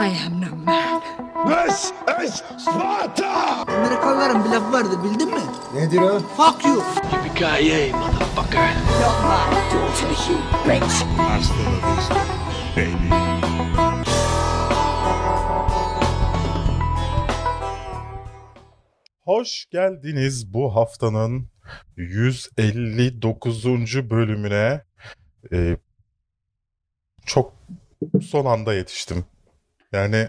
I am no man. This is Sparta! Amerikalıların bir lafı vardı bildin mi? Nedir o? Fuck you. Yippee-ki-yay, motherfucker. Hasta la vista, baby. Hoş geldiniz bu haftanın 159. bölümüne. Ee, çok son anda yetiştim. Yani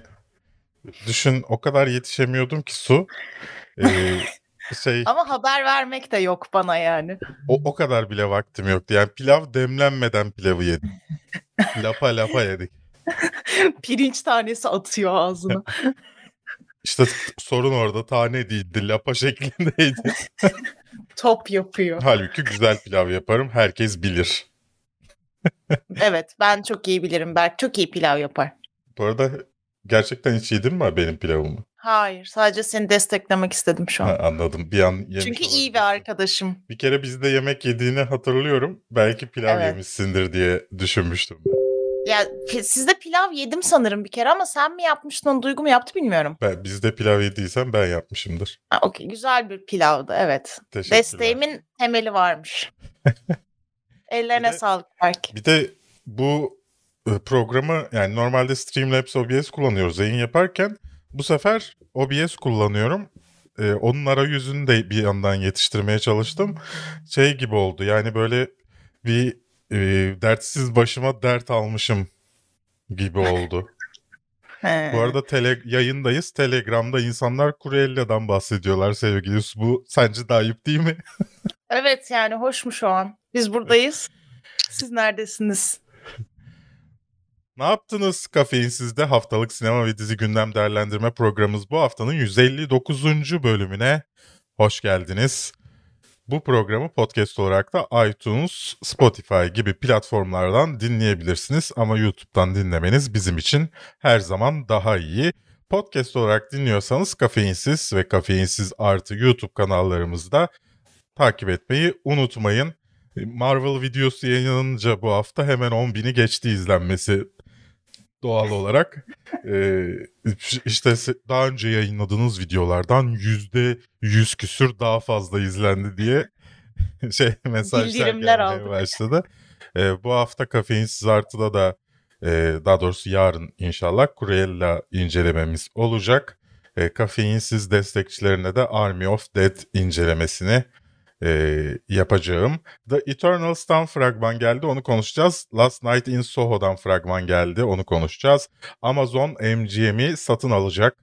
düşün o kadar yetişemiyordum ki su. Ee, şey Ama haber vermek de yok bana yani. o, o kadar bile vaktim yoktu. Yani pilav demlenmeden pilavı yedik. lapa lapa yedik. Pirinç tanesi atıyor ağzına. İşte sorun orada tane değildi. Lapa şeklindeydi. Top yapıyor. Halbuki güzel pilav yaparım. Herkes bilir. Evet ben çok iyi bilirim. Berk çok iyi pilav yapar. Bu arada gerçekten hiç yedin mi benim pilavımı? Hayır sadece seni desteklemek istedim şu Ha, an. anladım. Bir an yemiş Çünkü iyi olabilirsin. bir arkadaşım. Bir kere bizde yemek yediğini hatırlıyorum. Belki pilav Evet. yemişsindir diye düşünmüştüm. ben. Ya pi- sizde pilav yedim sanırım bir kere ama sen mi yapmıştın onu Duygu mu yaptı bilmiyorum. Ben, bizde pilav yediysen ben yapmışımdır. Ha, Okey güzel bir pilavdı evet. Teşekkürler. Desteğimin temeli varmış. Ellerine Bir de- sağlık Berk. Bir de bu programı yani normalde Streamlabs OBS kullanıyoruz yayın yaparken. Bu sefer OBS kullanıyorum. E, onun arayüzünü de bir yandan yetiştirmeye çalıştım. Şey gibi oldu yani böyle bir e, dertsiz başıma dert almışım gibi oldu. He. Bu arada tele, yayındayız. Telegram'da insanlar Kurella'dan bahsediyorlar sevgili. Bu sence de ayıp değil mi? Evet yani hoş mu şu an? Biz buradayız. Siz neredesiniz? Ne yaptınız Kafeinsiz'de haftalık sinema ve dizi gündem değerlendirme programımız bu haftanın 159. bölümüne hoş geldiniz. Bu programı podcast olarak da iTunes, Spotify gibi platformlardan dinleyebilirsiniz ama YouTube'dan dinlemeniz bizim için her zaman daha iyi. Podcast olarak dinliyorsanız Kafeinsiz ve Kafeinsiz artı YouTube kanallarımızda takip etmeyi unutmayın. Marvel videosu yayınlanınca bu hafta hemen 10 bini geçti izlenmesi doğal olarak. Ee, işte daha önce yayınladığınız videolardan yüzde yüz küsür daha fazla izlendi diye şey mesajlar Bildirimler gelmeye aldık. başladı. Ee, bu hafta Kafeinsiz Artı'da da e, daha doğrusu yarın inşallah Cruella incelememiz olacak. E, Kafeinsiz destekçilerine de Army of Dead incelemesini e, yapacağım. The Eternals'tan fragman geldi onu konuşacağız. Last Night in Soho'dan fragman geldi onu konuşacağız. Amazon MGM'i satın alacak.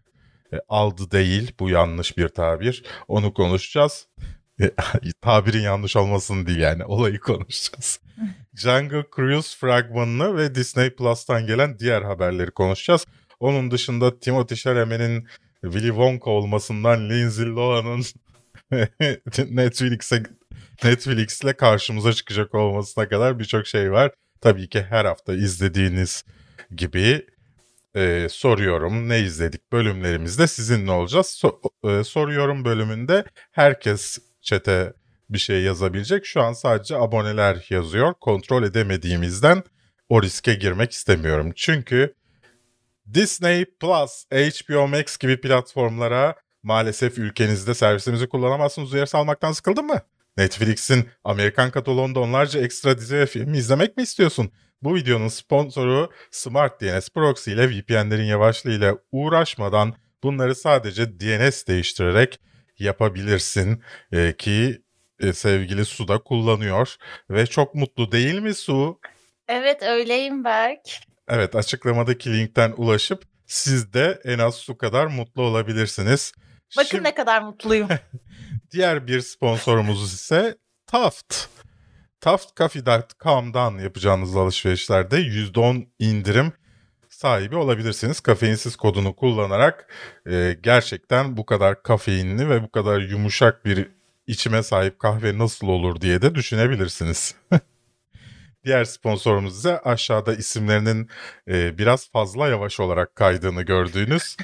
E, aldı değil bu yanlış bir tabir. Onu konuşacağız. E, tabirin yanlış olmasın değil yani olayı konuşacağız. Jungle Cruise fragmanını ve Disney Plus'tan gelen diğer haberleri konuşacağız. Onun dışında Timothée Chalamet'in Willy Wonka olmasından Lindsay Lohan'ın Netflix'e Netflix'le karşımıza çıkacak olmasına kadar birçok şey var. Tabii ki her hafta izlediğiniz gibi e, soruyorum ne izledik bölümlerimizde sizinle olacağız. So- e, soruyorum bölümünde herkes çete bir şey yazabilecek. Şu an sadece aboneler yazıyor. Kontrol edemediğimizden o riske girmek istemiyorum. Çünkü Disney Plus, HBO Max gibi platformlara maalesef ülkenizde servisimizi kullanamazsınız uyarısı almaktan sıkıldın mı? Netflix'in Amerikan kataloğunda onlarca ekstra dizi ve film izlemek mi istiyorsun? Bu videonun sponsoru Smart DNS Proxy ile VPN'lerin yavaşlığı ile uğraşmadan bunları sadece DNS değiştirerek yapabilirsin Ee, ki e, sevgili Su da kullanıyor ve çok mutlu değil mi Su? Evet öyleyim Berk. Evet açıklamadaki linkten ulaşıp siz de en az su kadar mutlu olabilirsiniz. Bakın Şimdi ne kadar mutluyum. diğer bir sponsorumuz ise Taft. TaftCoffee.com'dan yapacağınız alışverişlerde %10 indirim sahibi olabilirsiniz. Kafeinsiz kodunu kullanarak e, gerçekten bu kadar kafeinli ve bu kadar yumuşak bir içime sahip kahve nasıl olur diye de düşünebilirsiniz. Diğer sponsorumuz ise aşağıda isimlerinin e, biraz fazla yavaş olarak kaydığını gördüğünüz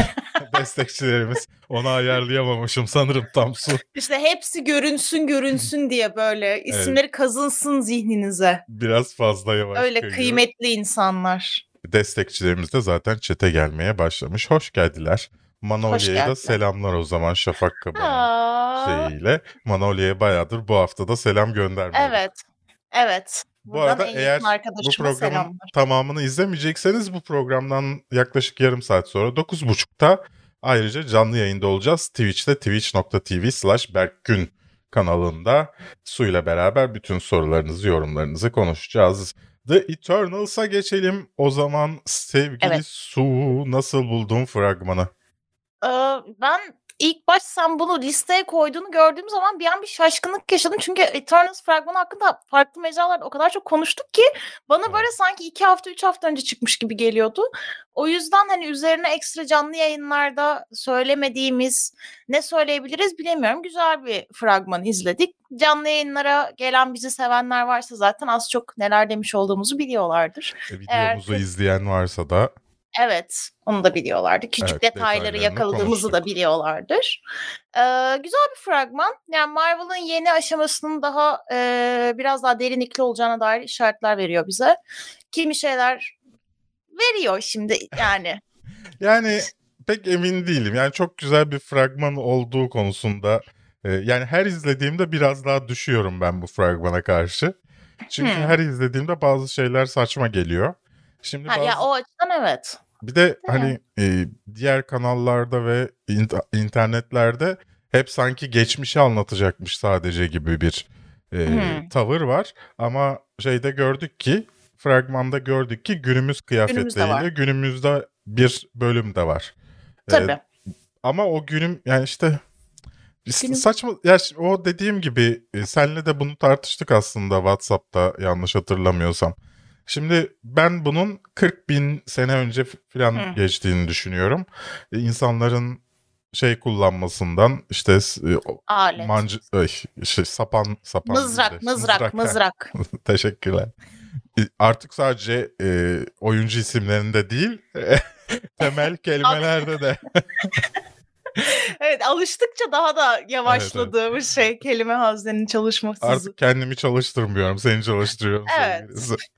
destekçilerimiz. Onu ayarlayamamışım sanırım tam su. İşte hepsi görünsün görünsün diye böyle isimleri kazınsın zihninize. Biraz fazla yavaş Öyle kayıyor. kıymetli insanlar. destekçilerimiz de zaten çete gelmeye başlamış. Hoş geldiler. Manolya'ya da selamlar o zaman Şafak Kaba'nın şeyiyle. Manolya'ya bayağıdır bu hafta da selam göndermiyoruz. Evet. Evet. Bu Buradan arada eğer bu programın selamlar. tamamını izlemeyecekseniz bu programdan yaklaşık yarım saat sonra 9.30'da ayrıca canlı yayında olacağız. Twitch'te twitch.tv slash berkgün kanalında Su ile beraber bütün sorularınızı, yorumlarınızı konuşacağız. The Eternals'a geçelim. O zaman sevgili Evet. Su nasıl buldun fragmanı? Ee, ben ilk baş sen bunu listeye koyduğunu gördüğüm zaman bir an bir şaşkınlık yaşadım. Çünkü Eternals fragmanı hakkında farklı mecralarda o kadar çok konuştuk ki bana böyle sanki iki hafta üç hafta önce çıkmış gibi geliyordu. O yüzden hani üzerine ekstra canlı yayınlarda söylemediğimiz ne söyleyebiliriz bilemiyorum. Güzel bir fragman izledik. Canlı yayınlara gelen bizi sevenler varsa zaten az çok neler demiş olduğumuzu biliyorlardır. E, Videomuzu izleyen varsa da Evet, onu da biliyorlardı. Küçük Evet, detayları yakaladığımızı da konuştuk. biliyorlardır. Ee, güzel bir fragman. Yani Marvel'ın yeni aşamasının daha e, biraz daha derinlikli olacağına dair işaretler veriyor bize. Kimi şeyler veriyor şimdi yani. Yani pek emin değilim. Yani çok güzel bir fragman olduğu konusunda e, yani her izlediğimde biraz daha düşüyorum ben bu fragmana karşı. Çünkü Hmm. her izlediğimde bazı şeyler saçma geliyor. Şimdi Ha, bazı, ya o açıdan evet. bir de mi? hani e, diğer kanallarda ve int- internetlerde hep sanki geçmişi anlatacakmış sadece gibi bir e, Hmm. tavır var. Ama şeyde gördük ki fragmanda gördük ki günümüz kıyafetleriyle var. günümüzde bir bölüm de var. E, Tabii. ama o günüm yani işte Günüm- saçma ya o dediğim gibi e, senle de bunu tartıştık aslında WhatsApp'ta yanlış hatırlamıyorsam. Şimdi ben bunun 40 bin sene önce falan Hı. geçtiğini düşünüyorum. E, insanların şey kullanmasından işte e, Alet. mancı ay, şey, sapan sapan mızrak, de- mızrak, ha. mızrak. Teşekkürler. E, Artık sadece e, oyuncu isimlerinde değil temel kelimelerde de evet, alıştıkça daha da yavaşladığımız şey kelime haznenin çalışması. Artık kendimi çalıştırmıyorum. Seni çalıştırıyorum. Evet.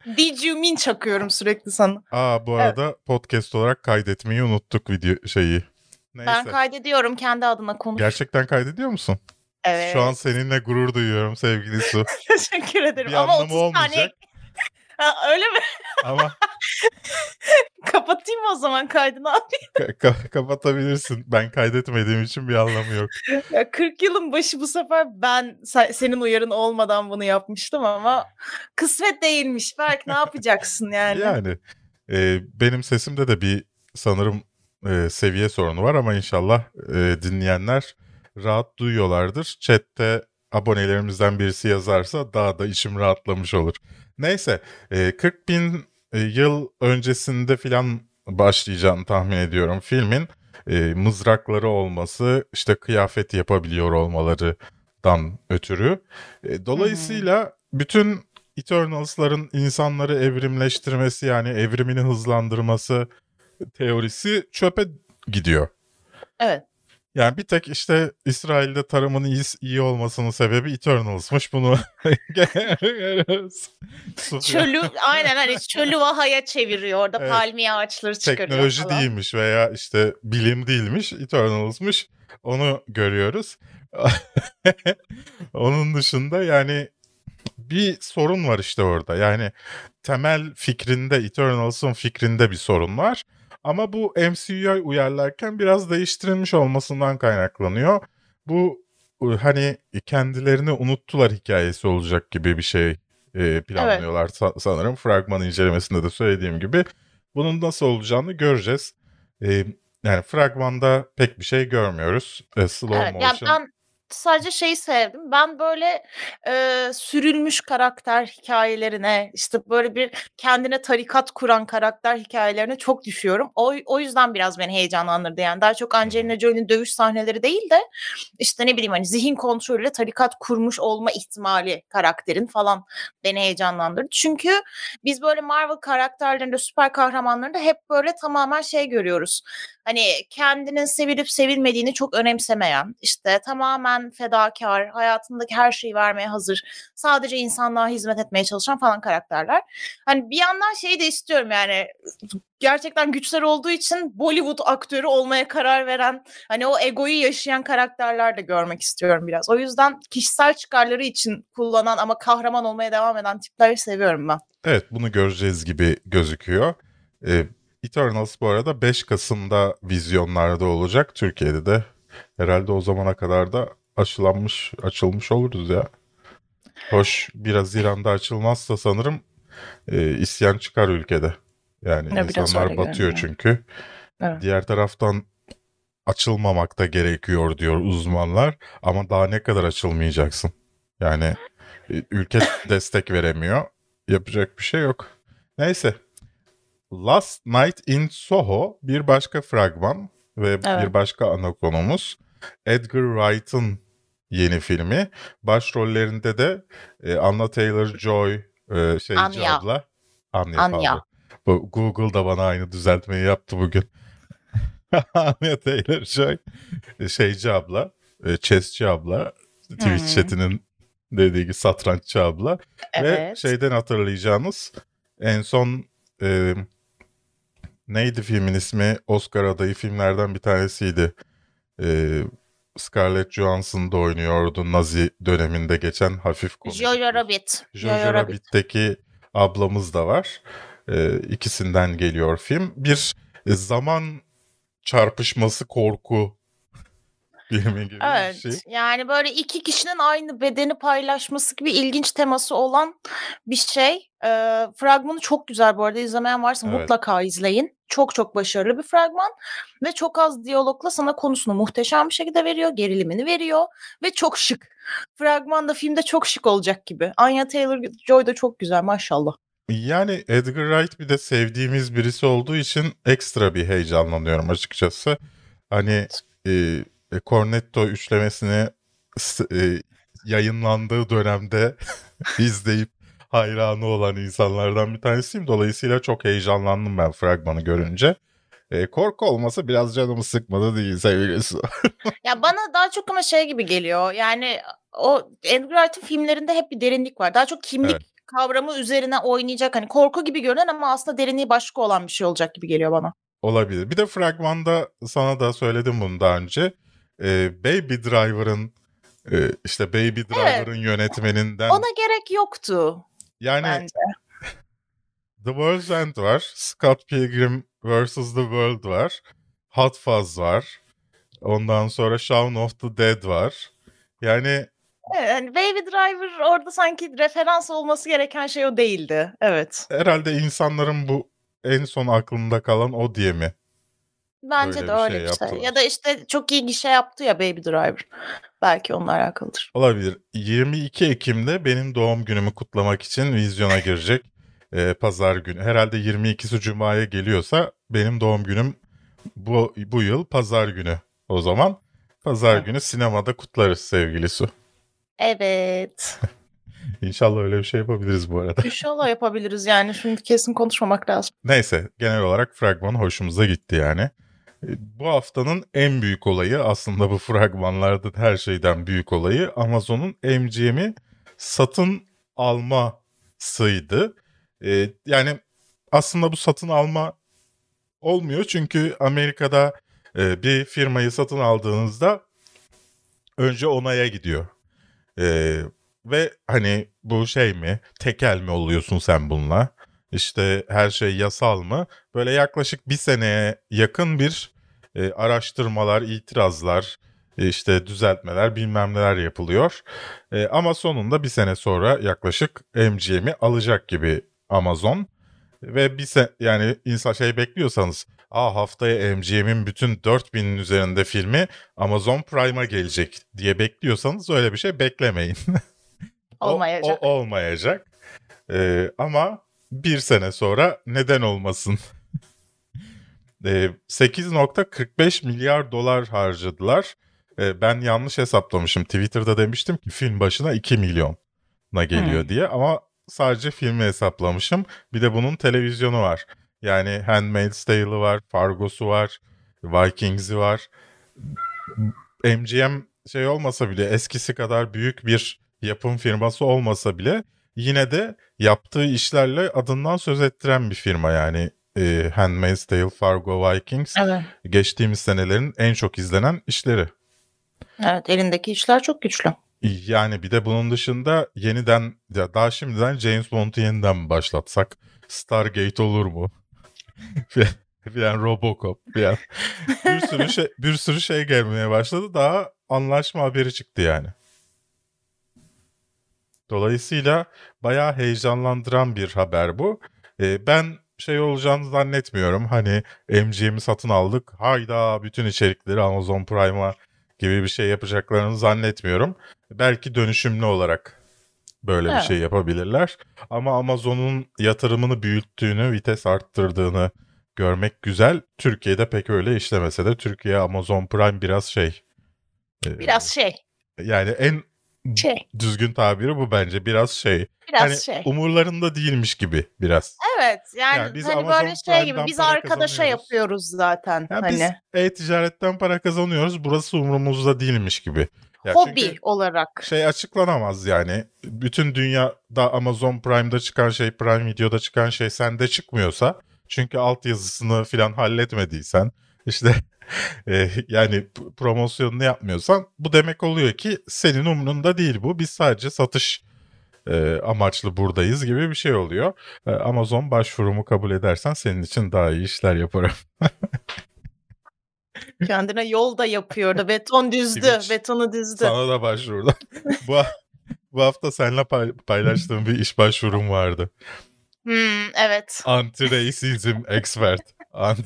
Did you mean çakıyorum sürekli sana. Aa bu arada podcast olarak kaydetmeyi unuttuk video şeyi. Neyse. Ben kaydediyorum kendi adına konuş. Gerçekten kaydediyor musun? Evet. Şu an seninle gurur duyuyorum sevgili Su. Teşekkür ederim. Bir Ama anlamı 30 olmayacak. Ha, öyle mi? ama Kapatayım o zaman kaydını abi. ka- ka- kapatabilirsin. Ben kaydetmediğim için bir anlamı yok. Ya 40 yılın başı bu sefer ben se- senin uyarın olmadan bunu yapmıştım ama kısmet değilmiş. Berk ne yapacaksın yani? Yani e, benim sesimde de bir sanırım e, seviye sorunu var ama inşallah e, dinleyenler rahat duyuyorlardır. Chat'te abonelerimizden birisi yazarsa daha da içim rahatlamış olur. Neyse e, 40 bin e, yıl öncesinde filan başlayacağını tahmin ediyorum filmin. E, mızrakları olması işte kıyafet yapabiliyor olmalarından ötürü. E, dolayısıyla bütün Eternals'ların insanları evrimleştirmesi yani evrimini hızlandırması teorisi çöpe gidiyor. Evet. Yani bir tek işte İsrail'de tarımın iyi, iyi olmasının sebebi Eternals'mış bunu. Çölü aynen hani çölü vahaya çeviriyor orada Evet. palmiye ağaçları çıkarıyor Teknoloji falan. değilmiş veya işte bilim değilmiş Eternals'mış onu görüyoruz. Onun dışında yani bir sorun var işte orada. Yani temel fikrinde Eternals'ın fikrinde bir sorun var. Ama bu MCU'ya uyarlarken biraz değiştirilmiş olmasından kaynaklanıyor. Bu e, hani kendilerini unuttular hikayesi olacak gibi bir şey e, planlıyorlar sa- sanırım. Fragman incelemesinde de söylediğim gibi. Bunun nasıl olacağını göreceğiz. E, yani fragmanda pek bir şey görmüyoruz. E, slow Evet, yani motion. ben sadece şeyi sevdim. Ben böyle e, sürülmüş karakter hikayelerine, işte böyle bir kendine tarikat kuran karakter hikayelerine çok düşüyorum. O, o yüzden biraz beni heyecanlandırdı. Yani daha çok Angelina Jolie'nin dövüş sahneleri değil de işte ne bileyim hani zihin kontrolüyle tarikat kurmuş olma ihtimali karakterin falan beni heyecanlandırdı. Çünkü biz böyle Marvel karakterlerinde, süper kahramanlarında hep böyle tamamen şey görüyoruz. Hani kendinin sevilip sevilmediğini çok önemsemeyen, işte tamamen fedakar, hayatındaki her şeyi vermeye hazır, sadece insanlığa hizmet etmeye çalışan falan karakterler. Hani bir yandan şeyi de istiyorum yani gerçekten güçler olduğu için Bollywood aktörü olmaya karar veren hani o egoyu yaşayan karakterler de görmek istiyorum biraz. O yüzden kişisel çıkarları için kullanan ama kahraman olmaya devam eden tipleri seviyorum ben. Evet bunu göreceğiz gibi gözüküyor. Ee, Eternals bu arada 5 Kasım'da vizyonlarda olacak. Türkiye'de de herhalde o zamana kadar da aşılanmış, açılmış oluruz ya. Hoş bir Haziran'da açılmazsa sanırım e, isyan çıkar ülkede. Yani Ya, biraz insanlar batıyor görünüyor. çünkü. Evet. Diğer taraftan açılmamak da gerekiyor diyor uzmanlar. Ama daha ne kadar açılmayacaksın? Yani e, ülke destek veremiyor. Yapacak bir şey yok. Neyse. Last Night in Soho bir başka fragman ve Evet. bir başka ana konumuz. Edgar Wright'ın yeni filmi. Başrollerinde de e, Anna Taylor-Joy, e, şeyci Anya. abla. Anya. Anya. Bu Google da bana aynı düzeltmeyi yaptı bugün. Anya Taylor-Joy, e, şeyci abla, e, chessçi abla, Twitch Hı. chatinin dediği gibi satranççı abla. Ve Evet. şeyden hatırlayacağınız en son e, neydi filmin ismi? Oscar adayı filmlerden bir tanesiydi. E, Scarlett Johansson da oynuyordu Nazi döneminde geçen hafif komedi. Jojo Rabbit. Jojo Rabbit'teki ablamız da var. E, ikisinden geliyor film. Bir zaman çarpışması korku filmi gibi Evet. bir şey. Yani böyle iki kişinin aynı bedeni paylaşması gibi ilginç teması olan bir şey. Ee, fragmanı çok güzel bu arada. İzlemeyen varsa Evet. mutlaka izleyin. Çok çok başarılı bir fragman ve çok az diyalogla sana konusunu muhteşem bir şekilde veriyor, gerilimini veriyor ve çok şık. Fragman da filmde çok şık olacak gibi. Anya Taylor-Joy da çok güzel maşallah. Yani Edgar Wright bir de sevdiğimiz birisi olduğu için ekstra bir heyecanlanıyorum açıkçası. Hani e, e, Cornetto üçlemesini e, yayınlandığı dönemde izleyip hayranı olan insanlardan bir tanesiyim. Dolayısıyla çok heyecanlandım ben fragmanı görünce. E, korku olmasa biraz canımı sıkmadı değil sevgilisi. Ya bana daha çok ama şey gibi geliyor. Yani o Edgar Wright'ın filmlerinde hep bir derinlik var. Daha çok kimlik Evet. kavramı üzerine oynayacak. Hani korku gibi görünen ama aslında derinliği başka olan bir şey olacak gibi geliyor bana. Olabilir. Bir de fragmanda sana da söyledim bunu daha önce. E, Baby Driver'ın e, işte Baby Driver'ın yönetmeninden Ona gerek yoktu yani bence. The World's End var. Scott Pilgrim vs. The World var. Hot Fuzz var. Ondan sonra Shaun of the Dead var. Yani Evet, hani Baby Driver orada sanki referans olması gereken şey o değildi. Evet. herhalde insanların bu en son aklında kalan o diye mi? Bence Böyle de bir öyle şey bir şey. yaptılar. Ya da işte çok iyi gişe yaptı ya Baby Driver. Belki onunla alakalıdır. Olabilir. 22 Ekim'de benim doğum günümü kutlamak için vizyona girecek. Ee, pazar günü. Herhalde 22'si Cuma'ya geliyorsa benim doğum günüm bu, bu yıl pazar günü. O zaman pazar günü sinemada kutlarız sevgili Su. Evet. İnşallah öyle bir şey yapabiliriz bu arada. İnşallah yapabiliriz yani. Şimdi kesin konuşmamak lazım. Neyse genel olarak fragman hoşumuza gitti yani. E, Bu haftanın en büyük olayı aslında bu fragmanlarda her şeyden büyük olayı Amazon'un MGM'i satın almasıydı. E, yani aslında bu satın alma olmuyor çünkü Amerika'da e, bir firmayı satın aldığınızda önce onaya gidiyor. E, ve hani bu şey mi tekel mi oluyorsun sen bununla? İşte her şey yasal mı? Böyle yaklaşık bir seneye yakın bir e, araştırmalar, itirazlar, e, işte düzeltmeler bilmem neler yapılıyor. E, ama sonunda bir sene sonra yaklaşık MGM'i alacak gibi Amazon. Ve bir se yani insan şey bekliyorsanız Aa haftaya MGM'in bütün 4000'in üzerinde filmi Amazon Prime'a gelecek diye bekliyorsanız öyle bir şey beklemeyin. O- Olmayacak. O, olmayacak. Ee, ama bir sene sonra neden olmasın? Ee, 8.45 milyar dolar harcadılar. Ee, ben yanlış hesaplamışım. Twitter'da demiştim ki film başına 2 milyona geliyor Hmm. diye ama sadece filmi hesaplamışım. Bir de bunun televizyonu var. Yani Handmaid's Tale'ı var, Fargo'su var, Vikings'i var. MGM şey olmasa bile eskisi kadar büyük bir yapım firması olmasa bile yine de yaptığı işlerle adından söz ettiren bir firma yani e, Handmaid's Tale, Fargo, Vikings Evet. geçtiğimiz senelerin en çok izlenen işleri. Evet elindeki işler çok güçlü. Yani bir de bunun dışında yeniden ya daha şimdiden James Bond'u yeniden mi başlatsak? Stargate olur mu? filan Robocop filan. bir sürü şey bir sürü şey gelmeye başladı. Daha anlaşma haberi çıktı yani. Dolayısıyla bayağı heyecanlandıran bir haber bu. Ee, ben şey olacağını zannetmiyorum. Hani MGM'i satın aldık. Hayda bütün içerikleri Amazon Prime'a gibi bir şey yapacaklarını zannetmiyorum. Belki dönüşümlü olarak böyle bir Evet. şey yapabilirler. Ama Amazon'un yatırımını büyüttüğünü, vites arttırdığını görmek güzel. Türkiye'de pek öyle işlemese de Türkiye Amazon Prime biraz şey. e, Biraz şey. yani en Şey. düzgün tabiri bu bence. Biraz şey. Biraz hani şey. umurlarında değilmiş gibi biraz. Evet yani, Yani biz hani Amazon böyle şey gibi biz arkadaşa yapıyoruz zaten. Ya hani biz e-ticaretten para kazanıyoruz. Burası umurumuzda değilmiş gibi. Ya hobi olarak. şey açıklanamaz yani. Bütün dünyada Amazon Prime'da çıkan şey, Prime Video'da çıkan şey sende çıkmıyorsa çünkü altyazısını filan halletmediysen işte e, yani promosyonunu yapmıyorsan bu demek oluyor ki senin umrunda değil bu. Biz sadece satış e, amaçlı buradayız gibi bir şey oluyor. E, Amazon başvurumu kabul edersen senin için daha iyi işler yaparım. Kendine yol da yapıyordu. Beton düzdü. Twitch. Betonu düzdü. Sana da başvurdum. bu, bu hafta seninle pay- paylaştığım bir iş başvurum vardı. Hmm, evet. Anti-racism expert. Anti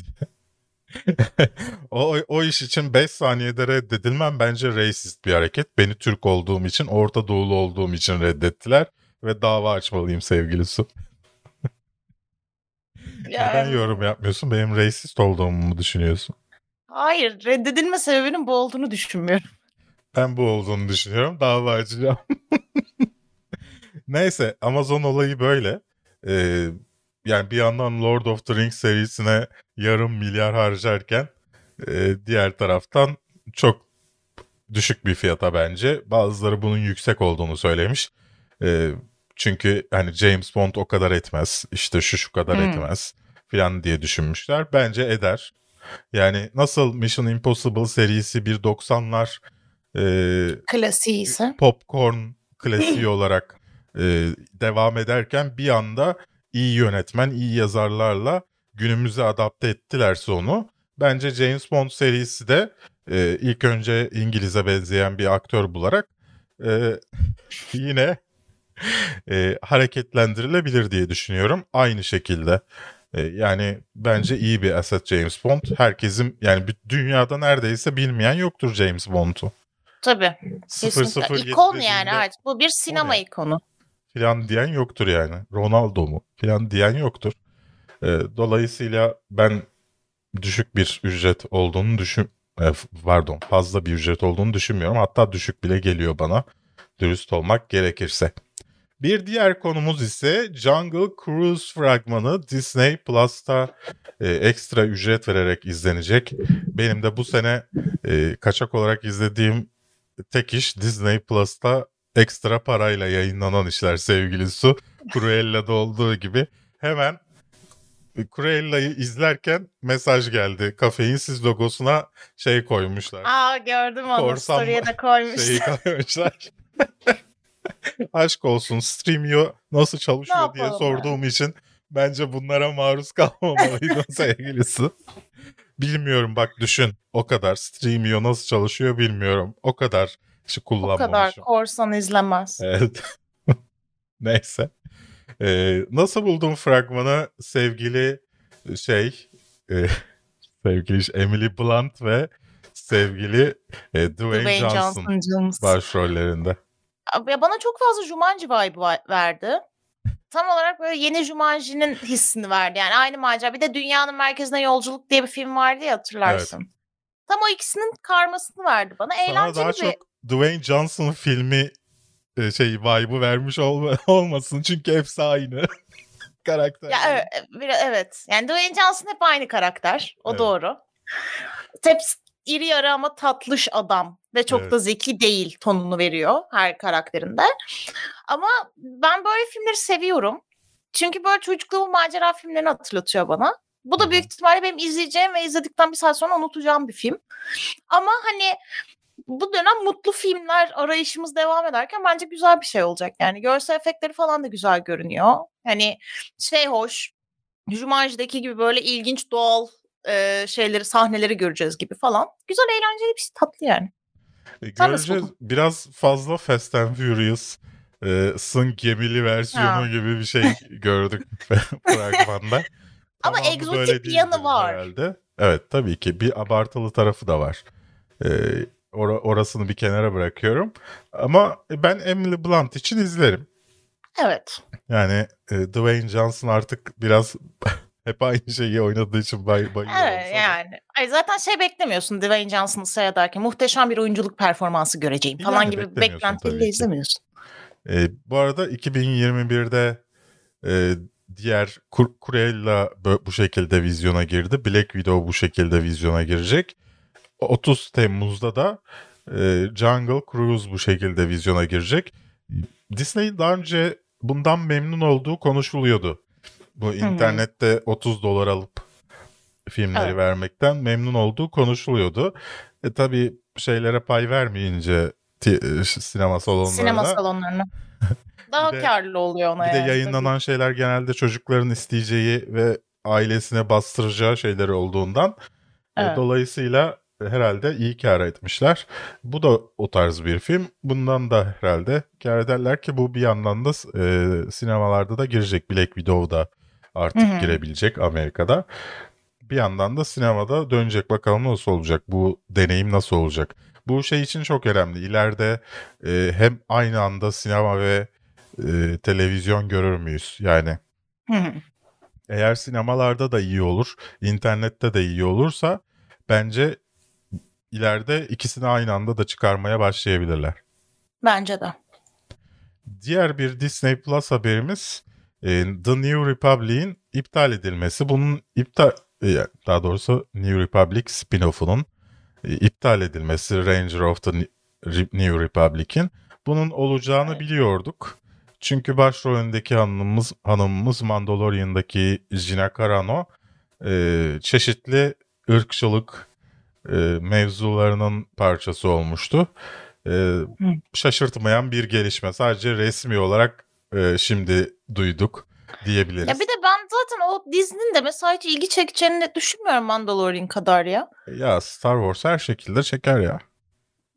o, o iş için 5 saniyede reddedilmem bence racist bir hareket. Beni Türk olduğum için, Orta Doğulu olduğum için reddettiler. Ve dava açmalıyım sevgili Su. Neden Yani, yorum yapmıyorsun? Benim racist olduğumu mu düşünüyorsun? hayır reddedilme sebebinin bu olduğunu düşünmüyorum. Ben bu olduğunu düşünüyorum. Dava açacağım. Neyse Amazon olayı böyle. Ee, yani bir yandan Lord of the Rings serisine yarım milyar harcarken e, diğer taraftan çok düşük bir fiyata bence. Bazıları bunun yüksek olduğunu söylemiş. Ee, çünkü hani James Bond o kadar etmez. işte şu şu kadar Hmm. etmez falan diye düşünmüşler. Bence eder. Yani nasıl Mission Impossible serisi bir 90'lar e, Klasiği ise. popcorn klasiği olarak e, devam ederken bir anda iyi yönetmen, iyi yazarlarla günümüze adapte ettilerse onu. Bence James Bond serisi de e, ilk önce İngiliz'e benzeyen bir aktör bularak e, yine e, hareketlendirilebilir diye düşünüyorum. Aynı şekilde. E, yani bence iyi bir asset James Bond. Herkesin yani dünyada neredeyse bilmeyen yoktur James Bond'u. Tabii. 007 Kesinlikle. İkon yani artık. Bu bir sinema ne? ikonu. filan diyen yoktur yani. Ronaldo mu filan diyen yoktur. E, dolayısıyla ben düşük bir ücret olduğunu düşün e, pardon fazla bir ücret olduğunu düşünmüyorum. Hatta düşük bile geliyor bana dürüst olmak gerekirse. Bir diğer konumuz ise Jungle Cruise fragmanı Disney Plus'ta e, ekstra ücret vererek izlenecek. Benim de bu sene e, kaçak olarak izlediğim tek iş Disney Plus'ta ekstra parayla yayınlanan işler sevgili Su. Cruella'da olduğu gibi. Hemen Cruella'yı izlerken mesaj geldi. Kafeinsiz logosuna şey koymuşlar. Aa gördüm onu. Korsan Story'e de koymuş. Şeyi koymuşlar. Aşk olsun Streamio nasıl çalışıyor diye sorduğum için bence bunlara maruz kalmamalıydın sevgilisi. Bilmiyorum bak düşün o kadar Streamio nasıl çalışıyor bilmiyorum. O kadar o kullanmamışım. kadar korsan izlemez. Evet. Neyse. Ee, nasıl buldun fragmanı sevgili şey e, sevgili Emily Blunt ve sevgili e, Dwayne, Dwayne Johnson, Johnson başrollerinde. Ya bana çok fazla Jumanji vibe verdi. Tam olarak böyle yeni Jumanji'nin hissini verdi. Yani aynı macera. Bir de Dünyanın Merkezine Yolculuk diye bir film vardı ya hatırlarsın. Tam o ikisinin karmasını verdi bana. Sana Eğlenceli daha bir... çok Dwayne Johnson filmi şey vibe'ı vermiş olma, olmasın çünkü hepsi aynı karakter. Ya evet, bir- evet. Yani Dwayne Johnson hep aynı karakter. O Evet. doğru. Teps iri yarı ama tatlış adam ve çok Evet. da zeki değil tonunu veriyor her karakterinde. Ama ben böyle filmleri seviyorum. Çünkü böyle çocukluğum macera filmlerini hatırlatıyor bana. Bu da büyük ihtimalle benim izleyeceğim ve izledikten bir saat sonra unutacağım bir film. Ama hani bu dönem mutlu filmler arayışımız devam ederken bence güzel bir şey olacak. Yani görsel efektleri falan da güzel görünüyor. Hani şey hoş. Jumanji'deki gibi böyle ilginç doğal e, şeyleri, sahneleri göreceğiz gibi falan. Güzel, eğlenceli bir şey. Tatlı yani. E, Göreceğiz. Biraz fazla Fast and Furious e, sın gemili versiyonu Ha. gibi bir şey gördük fragmanda. Ama Tamamı egzotik bir yanı var. Herhalde. Evet tabii ki bir abartılı tarafı da var. E, ora- orasını bir kenara bırakıyorum. Ama ben Emily Blunt için izlerim. Evet. Yani e, Dwayne Johnson artık biraz hep aynı şeyi oynadığı için bay, bayıyor Evet olsa yani. Ay zaten şey beklemiyorsun Dwayne Johnson'ı seyrederken muhteşem bir oyunculuk performansı göreceğim falan Yani gibi beklentiyle izlemiyorsun. E, bu arada 2021'de e, diğer Cruella bu şekilde vizyona girdi. Black Widow bu şekilde vizyona girecek. 30 Temmuz'da da e, Jungle Cruise bu şekilde vizyona girecek. Disney daha önce bundan memnun olduğu konuşuluyordu. Bu internette 30 dolar alıp filmleri Evet. vermekten memnun olduğu konuşuluyordu. E tabii şeylere pay vermeyince e, sinema salonlarına Sinema salonlarına. Daha de- karlı oluyor ona bir de yani. tabii. yayınlanan şeyler genelde çocukların isteyeceği ve ailesine bastıracağı şeyleri olduğundan e, Evet. dolayısıyla herhalde iyi kar etmişler. Bu da o tarz bir film. Bundan da herhalde kar ederler ki bu bir yandan da e, sinemalarda da girecek. Black Widow da artık Hı hı. girebilecek Amerika'da. Bir yandan da sinemada dönecek. Bakalım nasıl olacak? Bu deneyim nasıl olacak? Bu şey için çok önemli. İleride e, hem aynı anda sinema ve e, televizyon görür müyüz? Yani Hı hı. eğer sinemalarda da iyi olur, internette de iyi olursa bence ileride ikisini aynı anda da çıkarmaya başlayabilirler. Bence de. Diğer bir Disney Plus haberimiz e, The New Republic'in iptal edilmesi. Bunun iptal e, daha doğrusu New Republic spin-off'unun e, iptal edilmesi Ranger of the New Republic'in. Bunun olacağını Evet. biliyorduk. Çünkü başrolündeki hanımımız, hanımımız Mandalorian'daki Gina Carano e, çeşitli ırkçılık e, mevzularının parçası olmuştu. E, şaşırtmayan bir gelişme. Sadece resmi olarak e, şimdi duyduk diyebiliriz. Ya bir de ben zaten o dizinin de mesela hiç ilgi çekeceğini düşünmüyorum Mandalorian kadar ya. Ya Star Wars her şekilde çeker ya.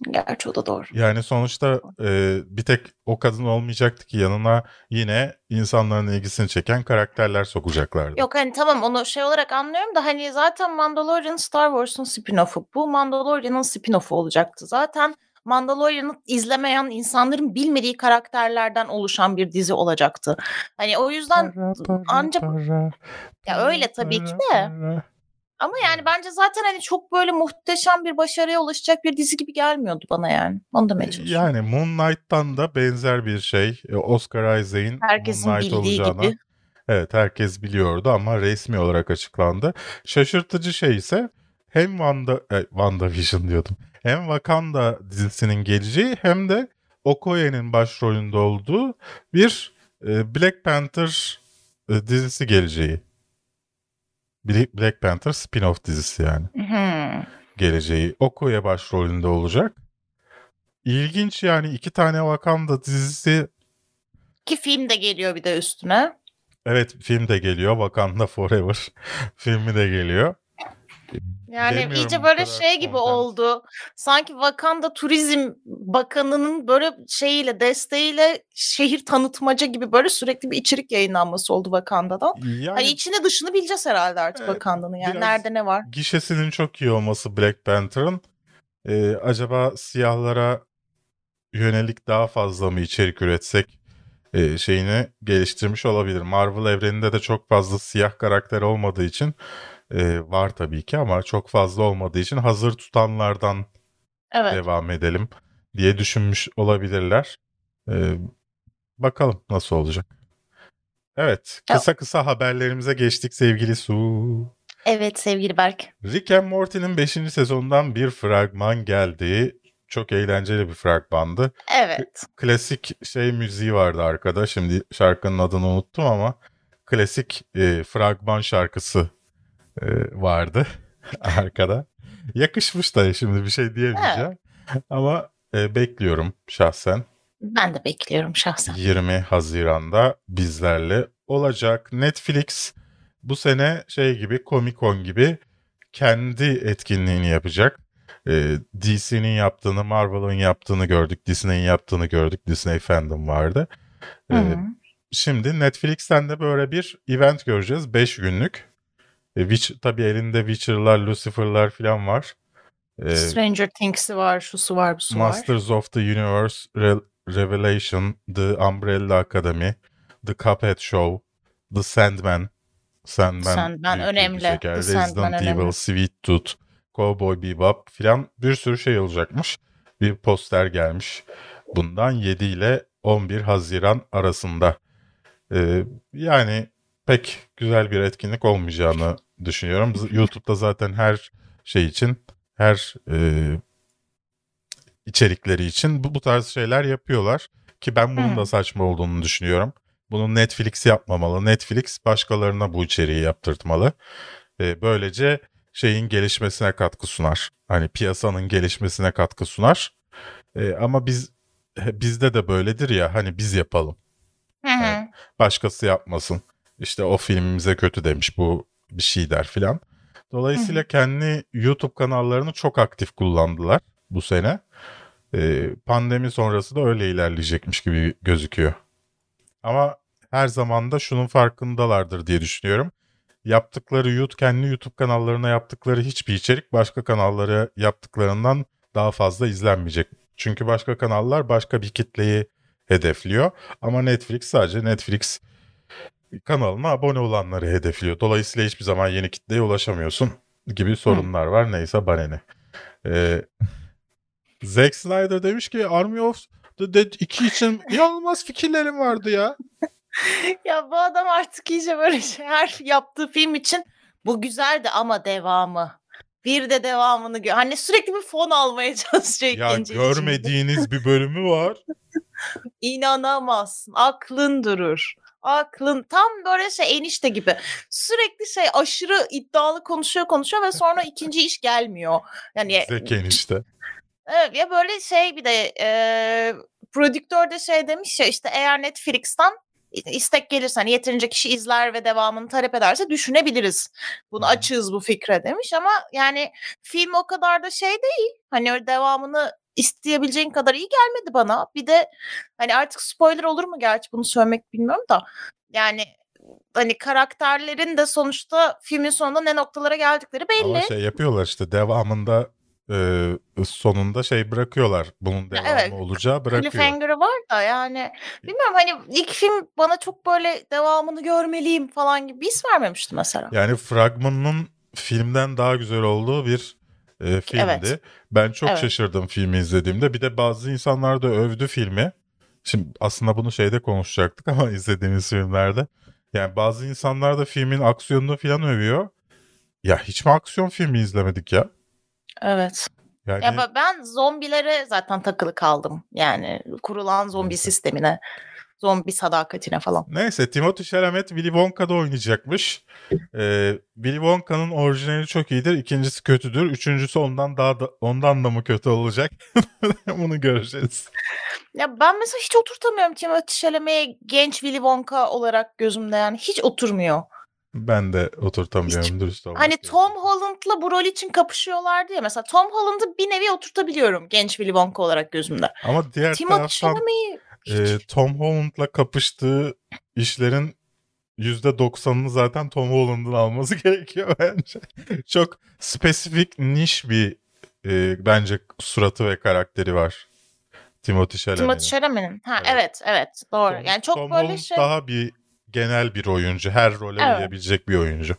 Gerçi o da doğru. Yani sonuçta e, bir tek o kadın olmayacaktı ki yanına yine insanların ilgisini çeken karakterler sokacaklardı. Yok hani tamam onu şey olarak anlıyorum da hani zaten Mandalorian Star Wars'un spin-off'u. Bu Mandalorian'ın spin-off'u olacaktı. Zaten Mandalorian'ı izlemeyen insanların bilmediği karakterlerden oluşan bir dizi olacaktı. Hani o yüzden ancak ya öyle tabii ki de. Ama yani bence zaten hani çok böyle muhteşem bir başarıya ulaşacak bir dizi gibi gelmiyordu bana yani. Onu demeye çalışıyorum. Yani Moon Knight'tan da benzer bir şey. E, Oscar Isaac'in Herkesin Moon Knight bildiği olacağına gibi. Evet herkes biliyordu ama resmi olarak açıklandı. Şaşırtıcı şey ise hem Wanda, e, WandaVision diyordum. Hem Wakanda dizisinin geleceği hem de Okoye'nin başrolünde olduğu bir e, Black Panther e, dizisi geleceği. Black Panther spin-off dizisi yani Hmm. geleceği. Okoye başrolünde olacak. İlginç yani iki tane Wakanda dizisi Ki film de geliyor bir de üstüne. Evet film de geliyor. Wakanda Forever filmi de geliyor. Yani Bilemiyorum iyice böyle şey gibi content. oldu. Sanki Wakanda Turizm Bakanı'nın böyle şeyiyle, desteğiyle şehir tanıtmaca gibi böyle sürekli bir içerik yayınlanması oldu Wakanda'dan. Yani Hani içini dışını bileceğiz herhalde artık Evet, Wakanda'nın. Yani nerede ne var? gişesinin çok iyi olması Black Panther'ın e, acaba siyahlara yönelik daha fazla mı içerik üretsek e, şeyini geliştirmiş olabilir. Marvel evreninde de çok fazla siyah karakter olmadığı için e, var tabii ki ama çok fazla olmadığı için hazır tutanlardan Evet. devam edelim diye düşünmüş olabilirler. Ee, bakalım nasıl olacak. Evet, kısa kısa haberlerimize geçtik sevgili Su. Evet sevgili Berk. Rick and Morty'nin 5. sezonundan bir fragman geldi. Çok eğlenceli bir fragmandı. Evet. Klasik şey müziği vardı arkada. Şimdi şarkının adını unuttum ama klasik e, fragman şarkısı e, vardı arkada. Yakışmış da şimdi bir şey diyemeyeceğim. Ama e, bekliyorum şahsen. Ben de bekliyorum şahsen. 20 Haziran'da bizlerle olacak. Netflix bu sene şey gibi Comic Con gibi kendi etkinliğini yapacak. Ee, DC'nin yaptığını, Marvel'ın yaptığını gördük, Disney'in yaptığını gördük. Disney fandom vardı. Hı hı. şimdi Netflix'ten de böyle bir event göreceğiz. 5 günlük. E, Witch, tabii elinde Witcher'lar, Lucifer'lar falan var. Ee, Stranger Things'i var, şusu var, busu var. Masters of the Universe, Re- Revelation, The Umbrella Academy, The Cuphead Show, The Sandman, Sandman, Sandman önemli. çeker, The Resident Sandman Evil, önemli. Sweet Tooth, Cowboy Bebop filan bir sürü şey olacakmış. Bir poster gelmiş. Bundan 7 ile 11 Haziran arasında. Ee, yani pek güzel bir etkinlik olmayacağını düşünüyorum. YouTube'da zaten her şey için, her e, içerikleri için bu, bu tarz şeyler yapıyorlar. Ki ben bunun da saçma olduğunu düşünüyorum. Bunu Netflix yapmamalı. Netflix başkalarına bu içeriği yaptırtmalı. Ee, böylece şeyin gelişmesine katkı sunar. Hani piyasanın gelişmesine katkı sunar. Ee, ama biz bizde de böyledir ya hani biz yapalım. Hı hı. Başkası yapmasın. İşte o filmimize kötü demiş bu bir şey der filan. Dolayısıyla kendi YouTube kanallarını çok aktif kullandılar bu sene. Ee, pandemi sonrası da öyle ilerleyecekmiş gibi gözüküyor. Ama her zaman da şunun farkındalardır diye düşünüyorum. Yaptıkları YouTube, kendi YouTube kanallarına yaptıkları hiçbir içerik başka kanallara yaptıklarından daha fazla izlenmeyecek. Çünkü başka kanallar başka bir kitleyi hedefliyor. Ama Netflix sadece Netflix kanalına abone olanları hedefliyor. Dolayısıyla hiçbir zaman yeni kitleye ulaşamıyorsun gibi sorunlar var. Neyse bana ne. Ee, Zack Snyder demiş ki Army of the Dead 2 için inanılmaz fikirlerim vardı ya. Ya bu adam artık iyice böyle şey, her yaptığı film için bu güzeldi ama devamı. Bir de devamını gör. Hani sürekli bir fon almaya çalışıyor Ya görmediğiniz bir bölümü var. İnanamazsın. Aklın durur. Aklın tam böyle şey enişte gibi. Sürekli şey aşırı iddialı konuşuyor konuşuyor ve sonra ikinci iş gelmiyor. Yani Zeki enişte. Evet ya böyle şey bir de e, prodüktör de şey demiş ya işte eğer Netflix'ten istek gelirse hani yeterince kişi izler ve devamını talep ederse düşünebiliriz. Bunu açığız bu fikre demiş ama yani film o kadar da şey değil. Hani öyle devamını isteyebileceğin kadar iyi gelmedi bana. Bir de hani artık spoiler olur mu gerçi bunu söylemek bilmiyorum da yani hani karakterlerin de sonuçta filmin sonunda ne noktalara geldikleri belli. Ama şey yapıyorlar işte devamında e, sonunda şey bırakıyorlar. Bunun devamı evet. olacağı bırakıyor. Cliffhanger'ı var da yani bilmiyorum hani ilk film bana çok böyle devamını görmeliyim falan gibi bir his vermemişti mesela. Yani fragmanının filmden daha güzel olduğu bir e, filmdi. Evet. Ben çok Evet. şaşırdım filmi izlediğimde. Bir de bazı insanlar da övdü filmi. Şimdi aslında bunu şeyde konuşacaktık ama izlediğimiz filmlerde. Yani bazı insanlar da filmin aksiyonunu falan övüyor. Ya hiç mi aksiyon filmi izlemedik ya? Evet. Yani Ya ben zombilere zaten takılı kaldım. Yani kurulan zombi sistemine, zombi sadakatine falan. Neyse Timothy Chalamet Willy Wonka'da oynayacakmış. Ee, Willy Wonka'nın orijinali çok iyidir. ikincisi kötüdür. Üçüncüsü ondan daha da, ondan da mı kötü olacak? Bunu göreceğiz. Ya ben mesela hiç oturtamıyorum Timothée Chalamet'e genç Willy Wonka olarak gözümde yani hiç oturmuyor. Ben de oturtamıyorum dürüst olmak Hani gerekirse. Tom Holland'la bu rol için kapışıyorlardı ya mesela Tom Holland'ı bir nevi oturtabiliyorum genç Willy Wonka olarak gözümde. Ama diğer Timothée taraftan Chalamet'i e, Tom Holland'la kapıştığı işlerin %90'ını zaten Tom Holland'ın alması gerekiyor bence. Çok spesifik niş bir e, bence suratı ve karakteri var. Timothy Chalamet'in. Timothée Chalamet'in. Ha Evet. evet evet doğru. Tom- yani çok Tom böyle Holland şey. daha bir genel bir oyuncu. Her role Evet. uyabilecek bir oyuncu.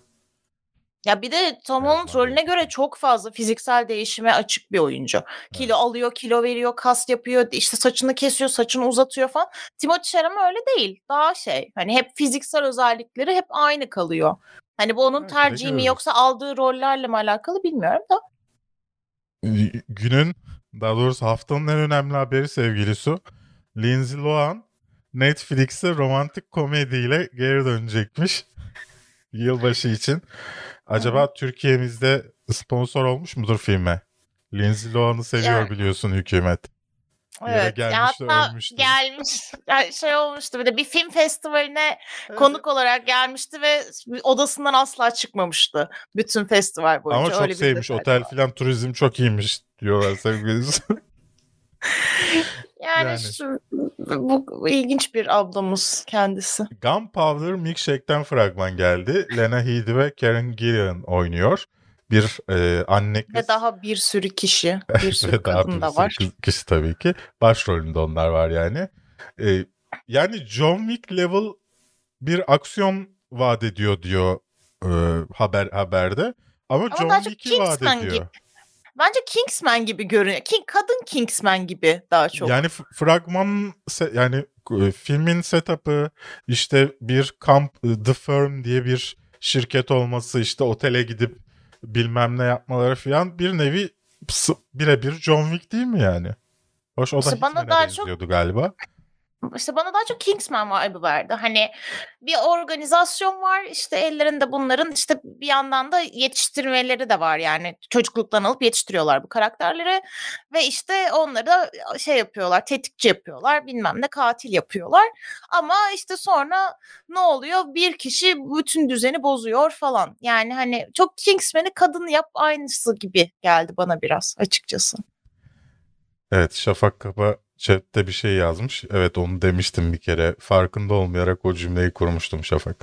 Ya bir de Tom Evet, Holland var rolüne göre çok fazla fiziksel değişime açık bir oyuncu. Kilo alıyor, kilo veriyor, kas yapıyor, işte saçını kesiyor, saçını uzatıyor falan. Timothée Chalamet öyle değil. Daha şey. Hani hep fiziksel özellikleri hep aynı kalıyor. Hani bu onun de tercihi mi yoksa aldığı rollerle mi alakalı bilmiyorum da. Günün daha doğrusu haftanın en önemli haberi sevgili Su. Lindsay Lohan Netflix'e romantik komediyle geri dönecekmiş. Yılbaşı için. Acaba Türkiye'mizde sponsor olmuş mudur filme? Lindsay Lohan'ı seviyor Yani- biliyorsun hükümet. Evet. ya gelmiş hatta ölmüştü. gelmiş. Yani şey olmuştu bir de bir film festivaline konuk olarak gelmişti ve odasından asla çıkmamıştı. Bütün festival boyunca. Ama çok Öyle bir sevmiş. Otel var. filan turizm çok iyiymiş diyorlar sevgili Su. Yani, Yani. Şu, bu, bu ilginç bir ablamız kendisi. Gunpowder Milkshake'ten fragman geldi. Lena Headey ve Karen Gillan oynuyor. Bir e, anne kız. Ve daha bir sürü kişi, bir sürü kadın da var. kız- kişi tabii ki. Başrolünde onlar var yani. Ee, yani John Wick level bir aksiyon vaat ediyor diyor e, haber haberde. Ama, Ama John Wick'i vaat ediyor. gibi. Bence Kingsman gibi görünüyor. King, kadın Kingsman gibi daha çok. Yani fragman yani e, filmin setup'ı işte bir kamp e, The Firm diye bir şirket olması işte otele gidip bilmem ne yapmaları falan bir nevi birebir John Wick değil mi yani? Hoş o da İşte bana daha çok- galiba. İşte bana daha çok Kingsman vibe'ı verdi. Hani bir organizasyon var işte ellerinde bunların işte bir yandan da yetiştirmeleri de var yani çocukluktan alıp yetiştiriyorlar bu karakterleri ve işte onları da şey yapıyorlar tetikçi yapıyorlar bilmem ne katil yapıyorlar ama işte sonra ne oluyor bir kişi bütün düzeni bozuyor falan yani hani çok Kingsman'i kadın yap aynısı gibi geldi bana biraz açıkçası. Evet Şafak Kapa chatte bir şey yazmış. Evet onu demiştim bir kere. Farkında olmayarak o cümleyi kurmuştum Şafak.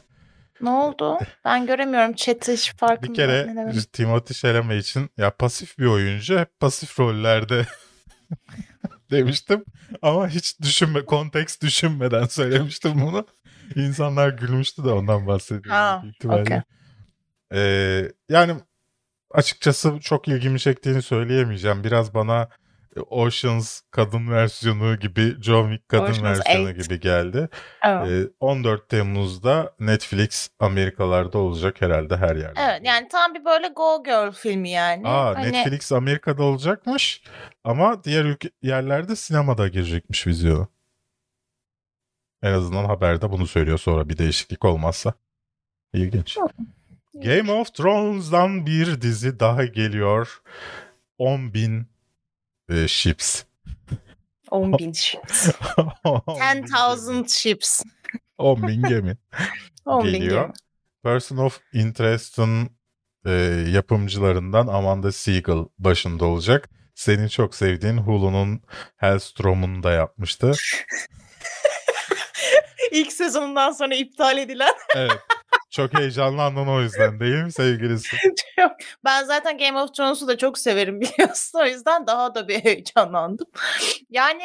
Ne oldu? Ben göremiyorum chat'i hiç farkında. Bir kere. Timothy Chalamet için ya pasif bir oyuncu hep pasif rollerde demiştim. Ama hiç düşünme, konteks düşünmeden söylemiştim bunu. İnsanlar gülmüştü de ondan bahsediyorum Ha, okey. Ee, yani açıkçası çok ilgimi çektiğini söyleyemeyeceğim. Biraz bana Oceans kadın versiyonu gibi, John Wick kadın Ocean's versiyonu Eight. gibi geldi. Evet. Ee, 14 Temmuz'da Netflix Amerikalarda olacak herhalde her yerde. Evet yani tam bir böyle Go Girl filmi yani. Aa hani, Netflix Amerika'da olacakmış ama diğer ülke yerlerde sinemada girecekmiş vizyona. En azından haberde bunu söylüyor sonra bir değişiklik olmazsa. İlginç. Game of Thrones'dan bir dizi daha geliyor. 10.000 e, ships. 10 bin ships. 10,000 ships. 10.000 gemi 10 bin geliyor. gemi. Person of Interest'ın e, yapımcılarından Amanda Siegel başında olacak. Senin çok sevdiğin Hulu'nun Hellstrom'unu da yapmıştı. İlk sezonundan sonra iptal edilen. Evet. Çok heyecanlandın o yüzden değil mi sevgilisi? ben zaten Game of Thrones'u da çok severim biliyorsun. O yüzden daha da bir heyecanlandım. Yani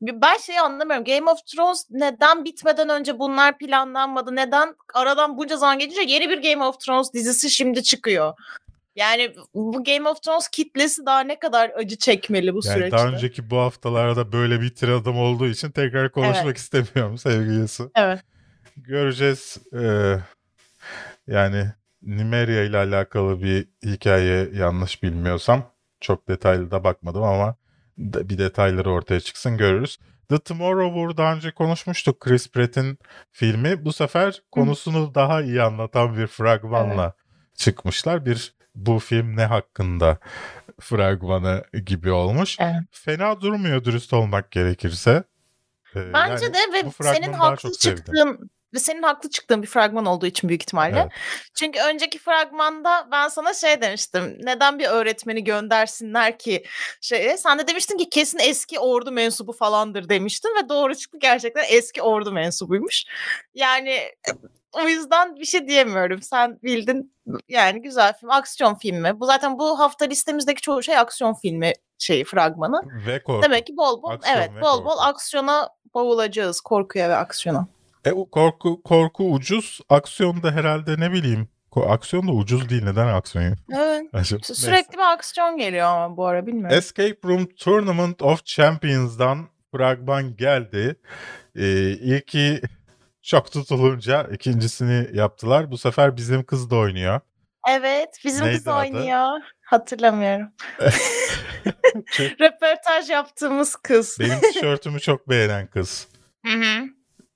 ben şeyi anlamıyorum. Game of Thrones neden bitmeden önce bunlar planlanmadı? Neden aradan bunca zaman geçince yeni bir Game of Thrones dizisi şimdi çıkıyor? Yani bu Game of Thrones kitlesi daha ne kadar acı çekmeli bu Yani süreçte? daha önceki bu haftalarda böyle bir tiradım olduğu için tekrar konuşmak istemiyorum sevgilisi. Evet. Göreceğiz. Ee, yani Nimeria ile alakalı bir hikaye yanlış bilmiyorsam. Çok detaylı da bakmadım ama bir detayları ortaya çıksın görürüz. The Tomorrow War daha önce konuşmuştuk Chris Pratt'in filmi. Bu sefer konusunu daha iyi anlatan bir fragmanla çıkmışlar. Bir bu film ne hakkında fragmanı gibi olmuş. Evet. Fena durmuyor dürüst olmak gerekirse. Ee, Bence yani de ve senin haklı çok sevdim. Ve senin haklı çıktığın bir fragman olduğu için büyük ihtimalle. Evet. Çünkü önceki fragmanda ben sana şey demiştim. Neden bir öğretmeni göndersinler ki şeye? Sen de demiştin ki kesin eski ordu mensubu falandır demiştin ve doğru çıktı gerçekten eski ordu mensubuymuş. Yani o yüzden bir şey diyemiyorum. Sen bildin. Yani güzel film, aksiyon filmi. Bu zaten bu hafta listemizdeki çoğu şey aksiyon filmi şeyi fragmanı. Ve korku. Demek ki bol bol Aksiyon evet ve bol bol korku. aksiyona boğulacağız. Korkuya ve aksiyona. E, o korku korku ucuz. Aksiyon da herhalde ne bileyim. Aksiyon da ucuz değil. Neden aksiyon? Evet. Acaba- Sü- Neyse. Sürekli bir aksiyon geliyor ama bu ara bilmiyorum. Escape Room Tournament of Champions'dan fragman geldi. Ee, ilki Çok tutulunca ikincisini yaptılar. Bu sefer bizim kız da oynuyor. Evet, bizim Neydi kız adı? oynuyor. Hatırlamıyorum. Röportaj yaptığımız kız. Benim tişörtümü çok beğenen kız. Hı hı.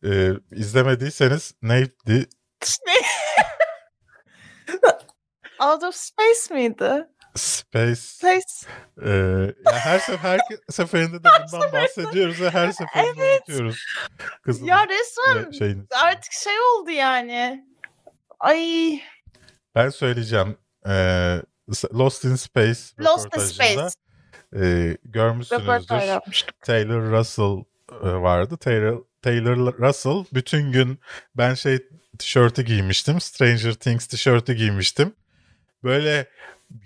Ee, izlemediyseniz neydi? Ne? Out of Space miydi? Space. Space. Ee, ya her sefer her seferinde de bundan bahsediyoruz ve her seferinde unutuyoruz. Kızın Ya resmen şeyini. artık şey oldu yani. Ay, Ben söyleyeceğim. Ee, Lost in Space Lost in Space. e, görmüşsünüzdür. Taylor Russell e, vardı. Taylor, Taylor Russell bütün gün ben şey tişörtü giymiştim. Stranger Things tişörtü giymiştim. Böyle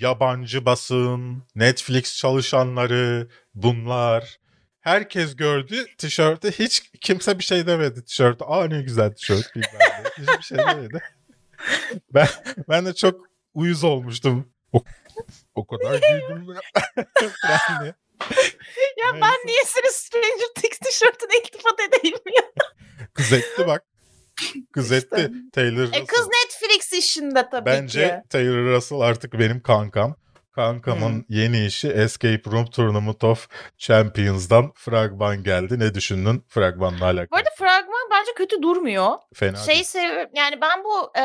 yabancı basın, Netflix çalışanları, bunlar. Herkes gördü tişörtü. Hiç kimse bir şey demedi tişörtü. Aa ne güzel tişört. Hiçbir şey demedi. ben, ben de çok uyuz olmuştum. O, o kadar ben de. Ya Neyse. ben niye senin Stranger Things tişörtüne iltifat edeyim ya? Kız etti bak. Kız İşte. etti. Taylor E Russell. kız Netflix işinde tabii Bence ki. Taylor Russell artık benim kankam. Kankamın Hmm. yeni işi Escape Room Tournament of Champions'dan fragman geldi. Ne düşündün fragmanla alakalı? Bu arada fragman bence kötü durmuyor. Fena Şey değil. sev yani ben bu e,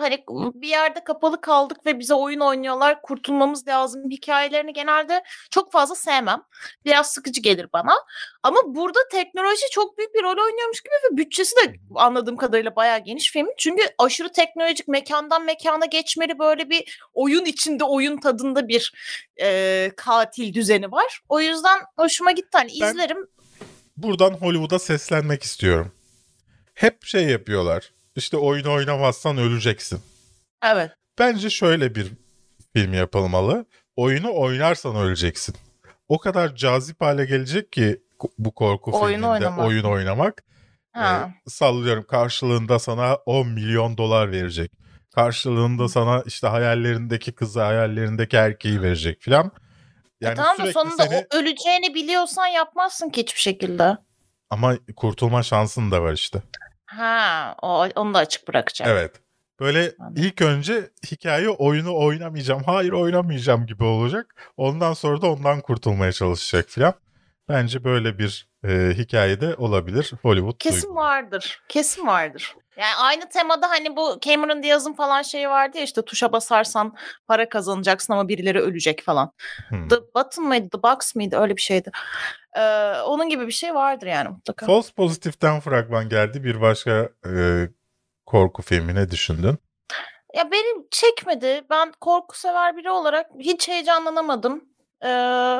hani bir yerde kapalı kaldık ve bize oyun oynuyorlar kurtulmamız lazım hikayelerini genelde çok fazla sevmem. Biraz sıkıcı gelir bana. Ama burada teknoloji çok büyük bir rol oynuyormuş gibi ve bütçesi de anladığım kadarıyla bayağı geniş filmin. Çünkü aşırı teknolojik mekandan mekana geçmeli böyle bir oyun içinde oyun tadında bir e, katil düzeni var. O yüzden hoşuma gitti. Hani Ben- izlerim. Buradan Hollywood'a seslenmek istiyorum. Hep şey yapıyorlar. İşte oyunu oynamazsan öleceksin. Evet. Bence şöyle bir film yapılmalı. Oyunu oynarsan öleceksin. O kadar cazip hale gelecek ki bu korku Oyunu filminde oynamak. oyun oynamak. Ha. Ee, sallıyorum karşılığında sana 10 milyon dolar verecek. Karşılığında sana işte hayallerindeki kızı, hayallerindeki erkeği verecek filan. Yani E tamam da sonunda seni o öleceğini biliyorsan yapmazsın ki hiçbir şekilde. ama kurtulma şansın da var işte. Ha, o, onu da açık bırakacak. Evet. Böyle ilk önce hikaye oyunu oynamayacağım, hayır oynamayacağım gibi olacak. Ondan sonra da ondan kurtulmaya çalışacak filan. Bence böyle bir e, hikayede olabilir Hollywood. Kesin duygu. vardır. Kesin vardır. Yani aynı temada hani bu Cameron Diaz'ın falan şeyi vardı ya işte tuşa basarsan para kazanacaksın ama birileri ölecek falan. Hmm. The Button mıydı? The Box mıydı? Öyle bir şeydi. Ee, onun gibi bir şey vardır yani mutlaka. False Positive'den fragman geldi. Bir başka e, korku filmi ne düşündün? Ya beni çekmedi. Ben korku sever biri olarak hiç heyecanlanamadım. Ee,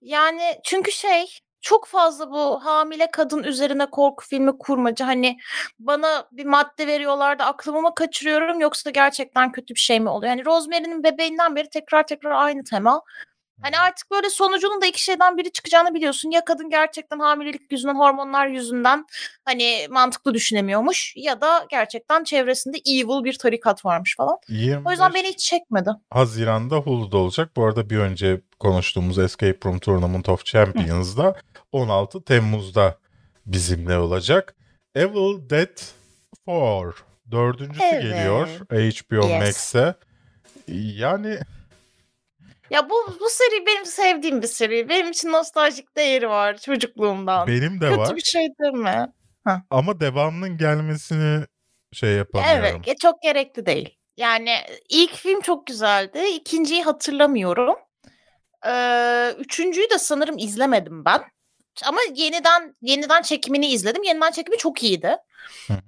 yani çünkü şey çok fazla bu hamile kadın üzerine korku filmi kurmacı. Hani bana bir madde veriyorlar da aklımı mı kaçırıyorum yoksa gerçekten kötü bir şey mi oluyor? Yani Rosemary'nin bebeğinden beri tekrar tekrar aynı tema. Hani artık böyle sonucunun da iki şeyden biri çıkacağını biliyorsun. Ya kadın gerçekten hamilelik yüzünden, hormonlar yüzünden hani mantıklı düşünemiyormuş ya da gerçekten çevresinde evil bir tarikat varmış falan. 25 O yüzden beni hiç çekmedi. Haziran'da Hulu'da olacak. Bu arada bir önce konuştuğumuz Escape Room Tournament of Champions'da 16 Temmuz'da bizimle olacak. Evil Dead 4 dördüncüsü Evet. geliyor HBO Yes. Max'e. Yani Ya bu bu seri benim sevdiğim bir seri. Benim için nostaljik değeri var çocukluğumdan. benim de Kötü var bir şey değil mi? ama devamının gelmesini şey yapamıyorum. Evet, e, çok gerekli değil. Yani ilk film çok güzeldi. İkinciyi hatırlamıyorum. Ee, üçüncüyü de sanırım izlemedim ben. Ama yeniden yeniden çekimini izledim. Yeniden çekimi çok iyiydi.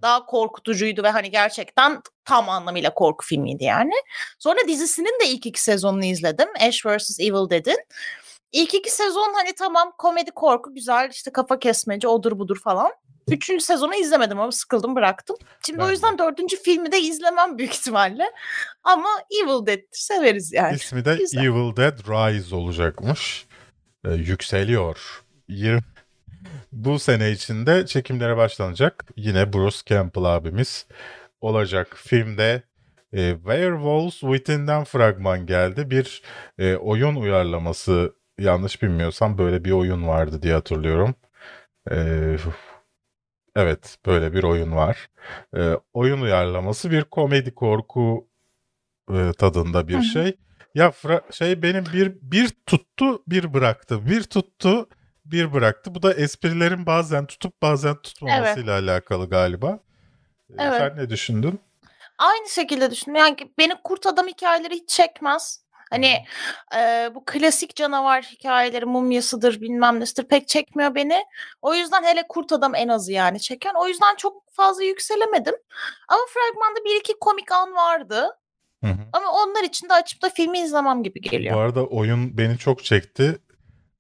Daha korkutucuydu ve hani gerçekten tam anlamıyla korku filmiydi yani. Sonra dizisinin de ilk iki sezonunu izledim. Ash vs. Evil Dead'in. İlk iki sezon hani tamam komedi korku güzel işte kafa kesmece odur budur falan. Üçüncü sezonu izlemedim ama sıkıldım bıraktım. Şimdi Ben o de. yüzden dördüncü filmi de izlemem büyük ihtimalle. Ama Evil Dead severiz yani. İsmi de Güzel. Evil Dead Rise olacakmış. Ee, yükseliyor. Yir- Bu sene içinde çekimlere başlanacak. Yine Bruce Campbell abimiz olacak. Filmde e, Werewolves Within'den fragman geldi. Bir e, oyun uyarlaması yanlış bilmiyorsam böyle bir oyun vardı diye hatırlıyorum. E, Evet, böyle bir oyun var. Ee, oyun uyarlaması bir komedi korku e, tadında bir şey. Ya fra- şey benim bir bir tuttu, bir bıraktı. Bir tuttu, bir bıraktı. Bu da esprilerin bazen tutup bazen tutmamasıyla alakalı galiba. Ee, Evet. Sen ne düşündün? Aynı şekilde düşündüm. Yani beni kurt adam hikayeleri hiç çekmez. Hani e, bu klasik canavar hikayeleri mumyasıdır bilmem nesidir pek çekmiyor beni. O yüzden hele kurt adam en azı yani çeken. O yüzden çok fazla yükselemedim. Ama fragmanda bir iki komik an vardı. Hı hı. Ama onlar için de açıp da filmi izlemem gibi geliyor. Bu arada oyun beni çok çekti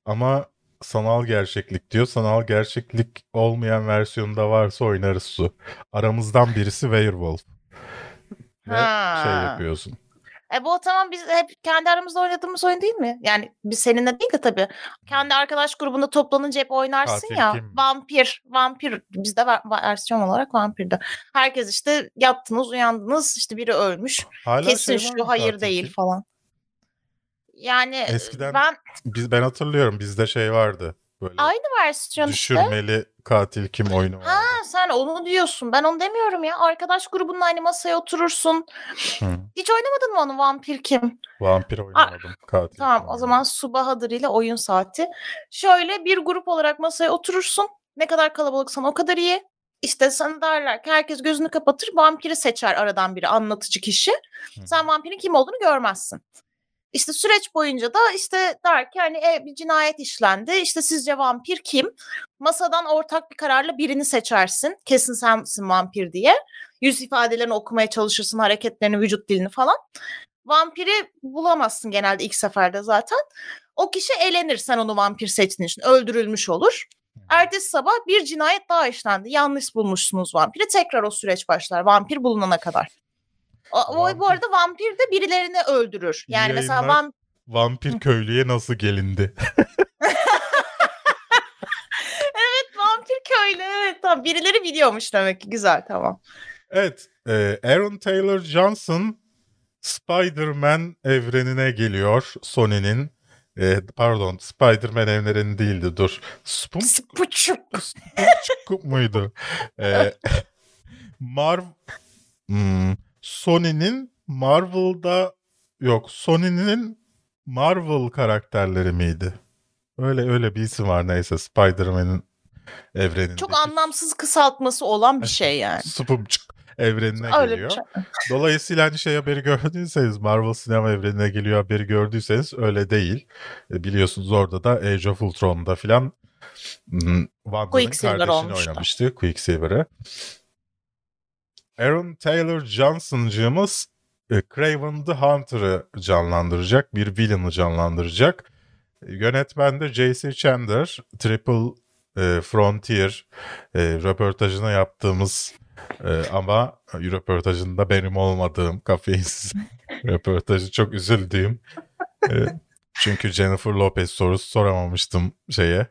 ama sanal gerçeklik diyor. Sanal gerçeklik olmayan versiyonda varsa oynarız su. Aramızdan birisi werewolf. Ve Ha. şey yapıyorsun. E bu tamam biz hep kendi aramızda oynadığımız oyun değil mi? Yani biz seninle değil de tabii. Kendi arkadaş grubunda toplanınca hep oynarsın Katil ya. kim? Vampir. Vampir. Bizde versiyon olarak vampirde. Herkes işte yattınız uyandınız işte biri ölmüş. Hala Kesin şey şu hayır katil değil kim? falan. Yani Eskiden ben Biz, ben hatırlıyorum bizde şey vardı. Böyle aynı versiyon işte. düşürmeli katil kim oyunu vardı. Ha sen onu diyorsun. Ben onu demiyorum ya. Arkadaş grubunla aynı masaya oturursun. Hı. Hiç oynamadın mı onu vampir kim? Vampir oynamadım. Katil Tamam kim o oynadım. zaman su Bahadır ile oyun saati. Şöyle bir grup olarak masaya oturursun. Ne kadar kalabalıksan o kadar iyi. İşte sana derler ki herkes gözünü kapatır vampiri seçer aradan biri anlatıcı kişi. Hı. Sen vampirin kim olduğunu görmezsin. İşte süreç boyunca da işte der ki hani e, bir cinayet işlendi. İşte sizce vampir kim? Masadan ortak bir kararla birini seçersin. Kesin sensin vampir diye. Yüz ifadelerini okumaya çalışırsın, hareketlerini, vücut dilini falan. Vampiri bulamazsın genelde ilk seferde zaten. O kişi elenir sen onu vampir seçtiğin için. Öldürülmüş olur. Ertesi sabah bir cinayet daha işlendi. Yanlış bulmuşsunuz vampiri. Tekrar o süreç başlar. Vampir bulunana kadar. O, Vampir- bu arada vampir de birilerini öldürür. Yani mesela yayınlar. vampir köylüye nasıl gelindi? vampir köylü evet tamam birileri biliyormuş demek ki güzel tamam. Evet, e, Aaron Taylor Johnson Spider-Man evrenine geliyor Sony'nin. E, pardon, Spider-Man evreninin değildi dur. Sıpıçık. Spunk muydu? E, Marv Hmm, Sony'nin Marvel'da yok, Sony'nin Marvel karakterleri miydi? Öyle öyle bir isim var neyse Spider-Man'in evreninde. Çok anlamsız kısaltması olan bir şey yani. Spumçuk evrenine Öyle geliyor. şey. Dolayısıyla hani şey haberi gördüyseniz Marvel sinema evrenine geliyor haberi gördüyseniz öyle değil. E, biliyorsunuz orada da Age of Ultron'da filan hmm, Wanda'nın kardeşini olmuştu. oynamıştı Quicksilver'ı. Aaron Taylor Johnson'cığımız e, Craven the Hunter'ı canlandıracak. Bir villain'ı canlandıracak. E, Yönetmen de J.C. Chandler. Triple e, Frontier e, röportajını yaptığımız e, ama röportajında benim olmadığım kafeinsiz röportajı çok üzüldüğüm. E, çünkü Jennifer Lopez sorusu soramamıştım şeye.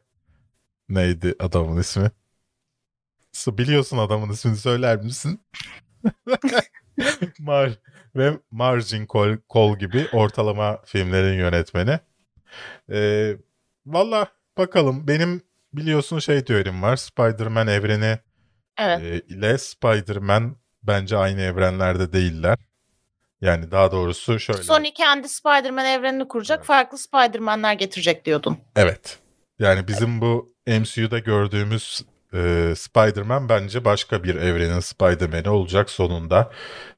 Neydi adamın ismi? Biliyorsun adamın ismini söyler misin? Mar ve Margin Call, Call gibi ortalama filmlerin yönetmeni. Ee, Valla bakalım benim biliyorsun şey teorim var. Spider-Man evreni Evet. e, ile Spider-Man bence aynı evrenlerde değiller. Yani daha doğrusu şöyle. Sony kendi Spider-Man evrenini kuracak. Evet. Farklı Spider-Man'ler getirecek diyordun. Evet. Yani bizim bu MCU'da gördüğümüz e, Spider-Man bence başka bir evrenin Spider-Man'i olacak sonunda.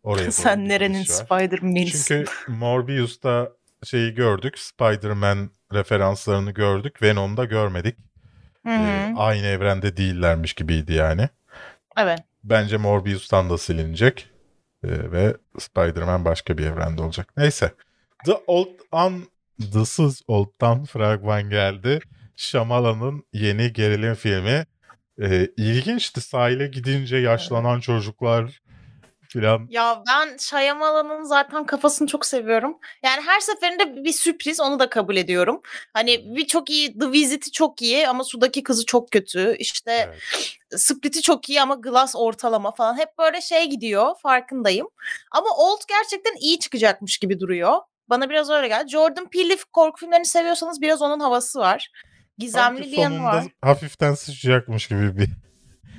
Oraya Sen nerenin. Spider-Man'isin? Çünkü Morbius'ta şeyi gördük. Spider-Man referanslarını gördük. Venom'da görmedik. Hı E, hı. aynı evrende değillermiş gibiydi yani. Evet. Bence Morbius'tan da silinecek. E, ve Spider-Man başka bir evrende olacak. Neyse. The Old Un This is Old'dan fragman geldi. Shyamalan'ın yeni gerilim filmi. E, ilginçti. Sahile gidince yaşlanan çocuklar filan. Ya ben Shyamalan'ın zaten kafasını çok seviyorum. Yani her seferinde bir sürpriz onu da kabul ediyorum. Hani bir çok iyi The Visit'i çok iyi ama sudaki kızı çok kötü. İşte Evet. Split'i çok iyi ama Glass ortalama falan. Hep böyle şey gidiyor farkındayım. Ama Old gerçekten iyi çıkacakmış gibi duruyor. Bana biraz öyle geldi. Jordan Peele korku filmlerini seviyorsanız biraz onun havası var. Gizemli Sanki bir yanı var. hafiften sıçacakmış gibi bir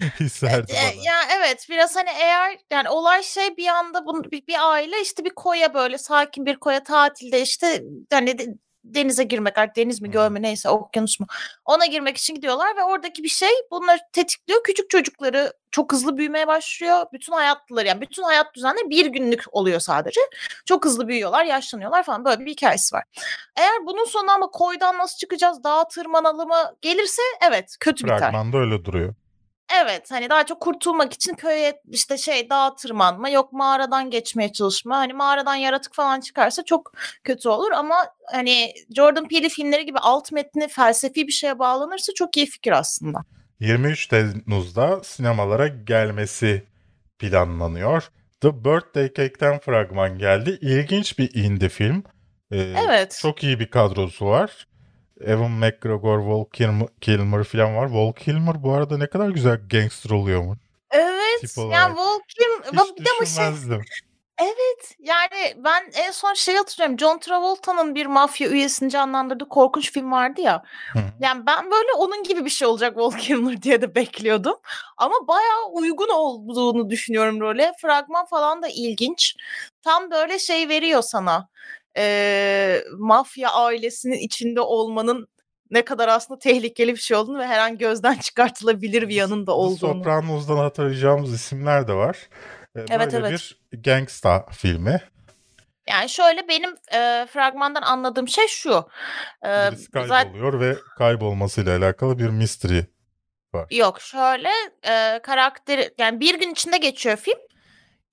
hisserdi E, bana. ya evet biraz hani eğer yani olay şey bir anda bunu bir, bir aile işte bir koya böyle sakin bir koya tatilde işte hani denize girmek artık deniz mi göl mü neyse okyanus mu? Ona girmek için gidiyorlar ve oradaki bir şey bunları tetikliyor. Küçük çocukları çok hızlı büyümeye başlıyor. Bütün hayatları yani bütün hayat düzenleri bir günlük oluyor sadece. Çok hızlı büyüyorlar yaşlanıyorlar falan. Böyle bir hikayesi var. Eğer bunun sonu ama koydan nasıl çıkacağız dağa tırmanalım mı gelirse evet kötü biter. Fragmanda öyle duruyor. Evet hani daha çok kurtulmak için köye işte şey dağa tırmanma yok mağaradan geçmeye çalışma hani mağaradan yaratık falan çıkarsa çok kötü olur ama hani Jordan Peele filmleri gibi alt metni felsefi bir şeye bağlanırsa çok iyi fikir aslında. 23 Temmuz'da sinemalara gelmesi planlanıyor. The Birthday Cake'ten fragman geldi. İlginç bir indie film. Ee, Evet. Çok iyi bir kadrosu var. Evan McGregor, Val Kilmer, Kilmer falan var. Val Kilmer bu arada ne kadar güzel gangster oluyormuş. Evet. Yani Hiç bir de bu şey düşünmezdim. Evet yani ben en son şey hatırlıyorum John Travolta'nın bir mafya üyesini canlandırdığı korkunç film vardı ya. Hı. Yani ben böyle onun gibi bir şey olacak Val Kilmer diye de bekliyordum. Ama bayağı uygun olduğunu düşünüyorum role. Fragman falan da ilginç. Tam böyle şey veriyor sana. Ee, mafya ailesinin içinde olmanın ne kadar aslında tehlikeli bir şey olduğunu ve her an gözden çıkartılabilir bir yanında The olduğunu. Sopranos'dan hatırlayacağımız isimler de var. Ee, Evet, Böyle evet. bir gangsta filmi. Yani şöyle benim e, fragmandan anladığım şey şu. E, Birisi zaten- kayboluyor ve kaybolmasıyla alakalı bir mystery. Yok şöyle e, karakteri yani bir gün içinde geçiyor film.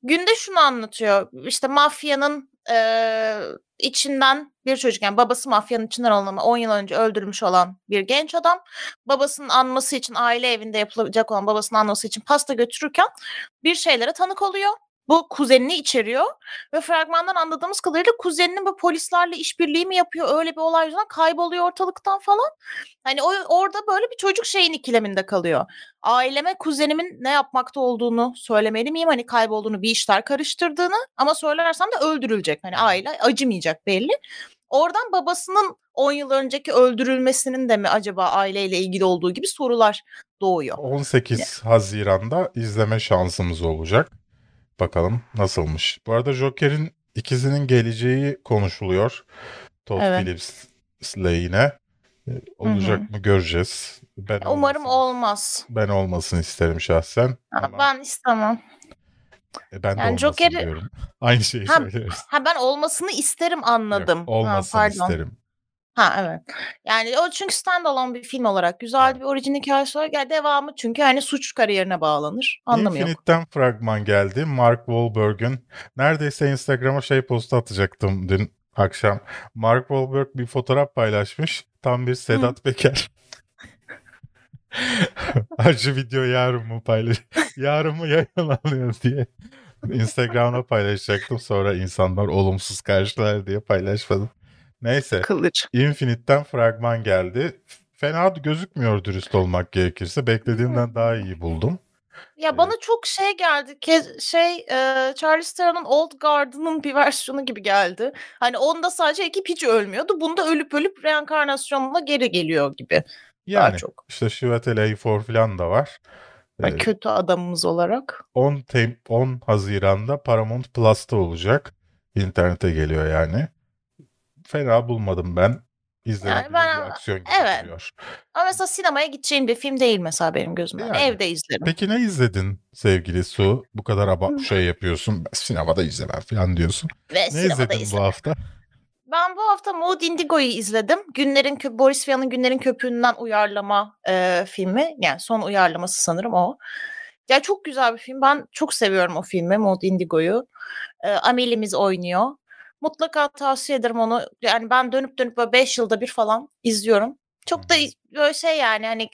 Günde şunu anlatıyor. İşte mafyanın e, içinden bir çocuk yani babası mafyanın içinden ama 10 yıl önce öldürülmüş olan bir genç adam. Babasının anması için aile evinde yapılacak olan babasının anması için pasta götürürken bir şeylere tanık oluyor. Bu kuzenini içeriyor ve fragmandan anladığımız kadarıyla kuzeninin bu polislerle işbirliği mi yapıyor öyle bir olay yüzünden kayboluyor ortalıktan falan. Hani o, orada böyle bir çocuk şeyin ikileminde kalıyor. Aileme kuzenimin ne yapmakta olduğunu söylemeli miyim? Hani kaybolduğunu bir işler karıştırdığını ama söylersem de öldürülecek. Hani aile acımayacak belli. Oradan babasının 10 yıl önceki öldürülmesinin de mi acaba aileyle ilgili olduğu gibi sorular doğuyor. 18 Haziran'da izleme şansımız olacak. Bakalım nasılmış. Bu arada Joker'in ikizinin geleceği konuşuluyor. Todd Evet. Phillips'le yine. Ee, Olacak mı göreceğiz. Ben Umarım olmasın- olmaz. Ben olmasını isterim şahsen. Ha, Ama Ben istemem. e, ben de yani olmasın Joker'i- diyorum. Aynı şeyi Ha, söyleriz. Ha ben olmasını isterim anladım. Yok, Ha, olmasını pardon. isterim. Ha evet. Yani o çünkü standalone bir film olarak güzel bir orijin hikayesi var. Yani devamı çünkü hani suç kariyerine bağlanır. Anlamı yok. Infinite'den fragman geldi. Mark Wahlberg'ün neredeyse Instagram'a şey postu atacaktım dün akşam. Mark Wahlberg bir fotoğraf paylaşmış. Tam bir Sedat Peker. Acı video yarın mı paylaş? yarın mı yayınlanıyor diye. Instagram'da paylaşacaktım. Sonra insanlar olumsuz karşılar diye paylaşmadım. Neyse. Kılıç. Infinite'den fragman geldi. Fena gözükmüyor dürüst olmak gerekirse. Beklediğimden daha iyi buldum. Ya bana çok şey geldi. Ke- şey e, Charlize Theron'un Old Guard'ının bir versiyonu gibi geldi. Hani onda sadece ekip hiç ölmüyordu. Bunda ölüp ölüp reenkarnasyonla geri geliyor gibi. Daha Yani çok. işte Chiwetel Ejiofor falan da var. Yani Ee, kötü adamımız olarak. 10 Tem- 10 Haziran'da Paramount Plus'ta olacak. İnternete geliyor yani. Fena bulmadım ben. İzlenebilir Yani ben- bir aksiyon evet. Ama mesela sinemaya gideceğin bir film değil mesela benim gözümden. Yani. Evde izlerim. Peki ne izledin sevgili Su? Bu kadar aba- şey yapıyorsun. Ben sinemada izlemem falan diyorsun. Ve Ne izledin bu izlerim. hafta? Ben bu hafta Mood Indigo'yu izledim. Günlerin Boris Vian'ın Günlerin Köpüğü'nden uyarlama e, filmi. Yani son uyarlaması sanırım o. Ya çok güzel bir film. Ben çok seviyorum o filmi Mood Indigo'yu. E, Amelie'miz oynuyor. Mutlaka tavsiye ederim onu. Yani ben dönüp dönüp böyle 5 yılda bir falan izliyorum. Çok da böyle şey yani hani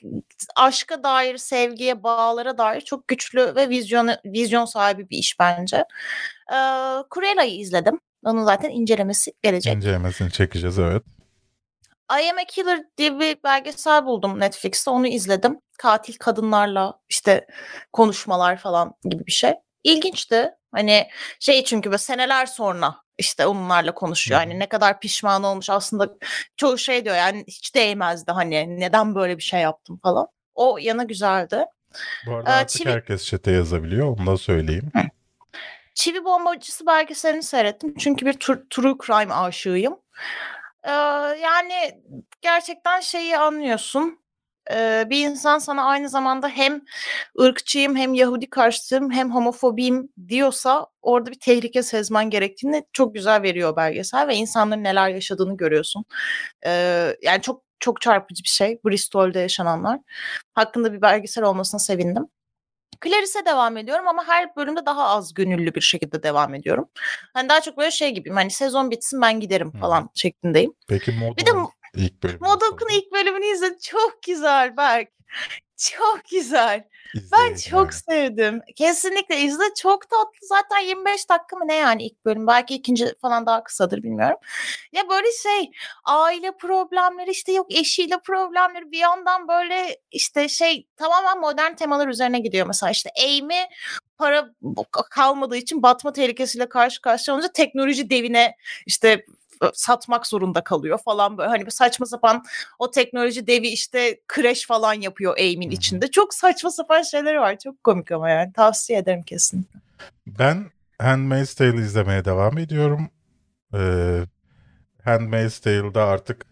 aşka dair, sevgiye, bağlara dair çok güçlü ve vizyon vizyon sahibi bir iş bence. Ee, Cruella'yı izledim. Onun zaten incelemesi gelecek. İncelemesini çekeceğiz evet. I Am a Killer diye bir belgesel buldum Netflix'te. Onu izledim. Katil kadınlarla işte konuşmalar falan gibi bir şey. İlginçti. Hani şey çünkü böyle seneler sonra işte onlarla konuşuyor. Hı hı. Hani ne kadar pişman olmuş aslında çoğu şey diyor yani hiç değmezdi hani neden böyle bir şey yaptım falan. O yanı güzeldi. Bu arada Ee, artık çivi- herkes chat'e yazabiliyor. Onu da söyleyeyim. Çivi Bombacısı belgeselini seyrettim. Çünkü bir true crime aşığıyım. Ee, yani gerçekten şeyi anlıyorsun. Ee, bir insan sana aynı zamanda hem ırkçıyım hem Yahudi karşıtıyım hem homofobiyim diyorsa orada bir tehlike sezmen gerektiğini çok güzel veriyor belgesel ve insanların neler yaşadığını görüyorsun. Ee, yani çok çok çarpıcı bir şey Bristol'de yaşananlar. Hakkında bir belgesel olmasına sevindim. Clarice'e devam ediyorum ama her bölümde daha az gönüllü bir şekilde devam ediyorum. Hani daha çok böyle şey gibiyim. Hani sezon bitsin ben giderim falan şeklindeyim. Peki Modok Bir de ilk bölüm. Modok'un ilk bölümünü izledim. Çok güzel Berk. Çok güzel. Ben çok sevdim. Kesinlikle izle. Çok tatlı. Zaten 25 dakika mı ne yani ilk bölüm? Belki ikinci falan daha kısadır bilmiyorum. Ya böyle şey aile problemleri işte yok eşiyle problemleri bir yandan böyle işte şey tamamen modern temalar üzerine gidiyor. Mesela işte Amy para kalmadığı için batma tehlikesiyle karşı karşıya olunca teknoloji devine işte satmak zorunda kalıyor falan böyle hani bir saçma sapan o teknoloji devi işte crash falan yapıyor hı. içinde. Çok saçma sapan şeyleri var. Çok komik ama yani tavsiye ederim kesin. Ben Handmaid's Tale izlemeye devam ediyorum. Ee, Handmaid's Tale'da artık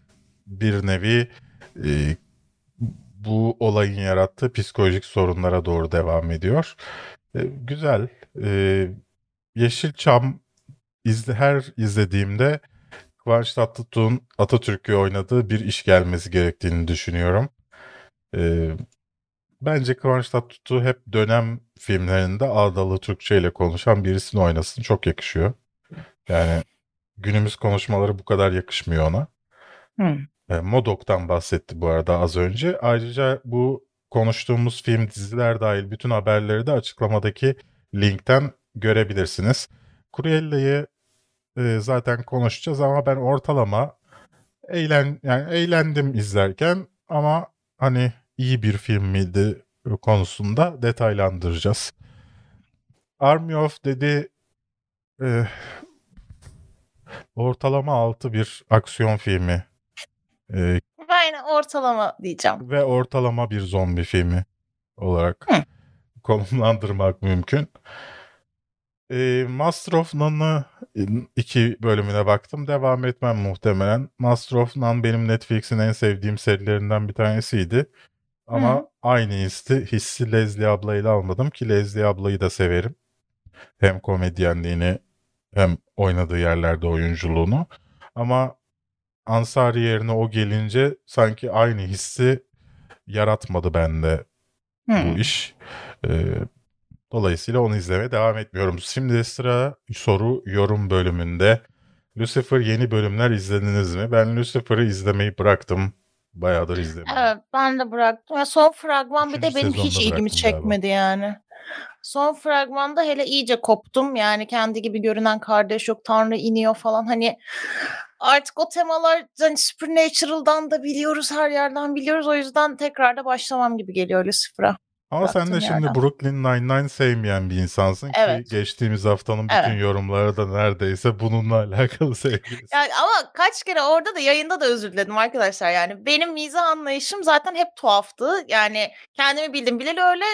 bir nevi e, bu olayın yarattığı psikolojik sorunlara doğru devam ediyor. E, güzel. E, Yeşilçam izle, her izlediğimde Kıvanç Tatlıtuğ'un Atatürk'ü oynadığı bir iş gelmesi gerektiğini düşünüyorum. E, bence Kıvanç Tatlıtuğ hep dönem filmlerinde ağdalı Türkçe ile konuşan birisini oynasın. Çok yakışıyor. Yani günümüz konuşmaları bu kadar yakışmıyor ona. Hmm. E, Modok'tan bahsetti bu arada az önce. Ayrıca bu konuştuğumuz film, diziler dahil bütün haberleri de açıklamadaki linkten görebilirsiniz. Cruella'yı e, zaten konuşacağız ama ben ortalama eğlen yani eğlendim izlerken ama hani iyi bir film miydi konusunda detaylandıracağız. Army of dedi e, ortalama 6 bir aksiyon filmi. E, Ben yine ortalama diyeceğim. ve ortalama bir zombi filmi olarak Hı. konumlandırmak mümkün. E, Master of None'ı iki bölümüne baktım. Devam etmem muhtemelen. Master of None benim Netflix'in en sevdiğim serilerinden bir tanesiydi. Ama Hı. aynı hissi, hissi Leslie ablayla almadım ki Leslie ablayı da severim. Hem komedyenliğini hem oynadığı yerlerde oyunculuğunu. Ama Ansari yerine o gelince sanki aynı hissi yaratmadı bende Hmm. bu iş. Ee, dolayısıyla onu izlemeye devam etmiyorum. Şimdi sıra soru yorum bölümünde. Lucifer yeni bölümler izlediniz mi? Ben Lucifer'ı izlemeyi bıraktım. Bayağıdır izlemiyorum. Evet ben de bıraktım. Ya son fragman bir de Üçüncü benim hiç ilgimi bıraktım galiba. çekmedi yani. Son fragmanda hele iyice koptum. Yani kendi gibi görünen kardeş yok, Tanrı iniyor falan. Hani artık o temalar hani Supernatural'dan da biliyoruz, her yerden biliyoruz. O yüzden tekrar da başlamam gibi geliyor Lucifer'a. Ama sen de şimdi yerden. Brooklyn Nine-Nine sevmeyen bir insansın ki Evet. geçtiğimiz haftanın bütün Evet. yorumları da neredeyse bununla alakalı sevgilisi. Yani ama kaç kere orada da yayında da özür diledim arkadaşlar. Yani benim mizah anlayışım zaten hep tuhaftı. Yani kendimi bildim bileli öyle.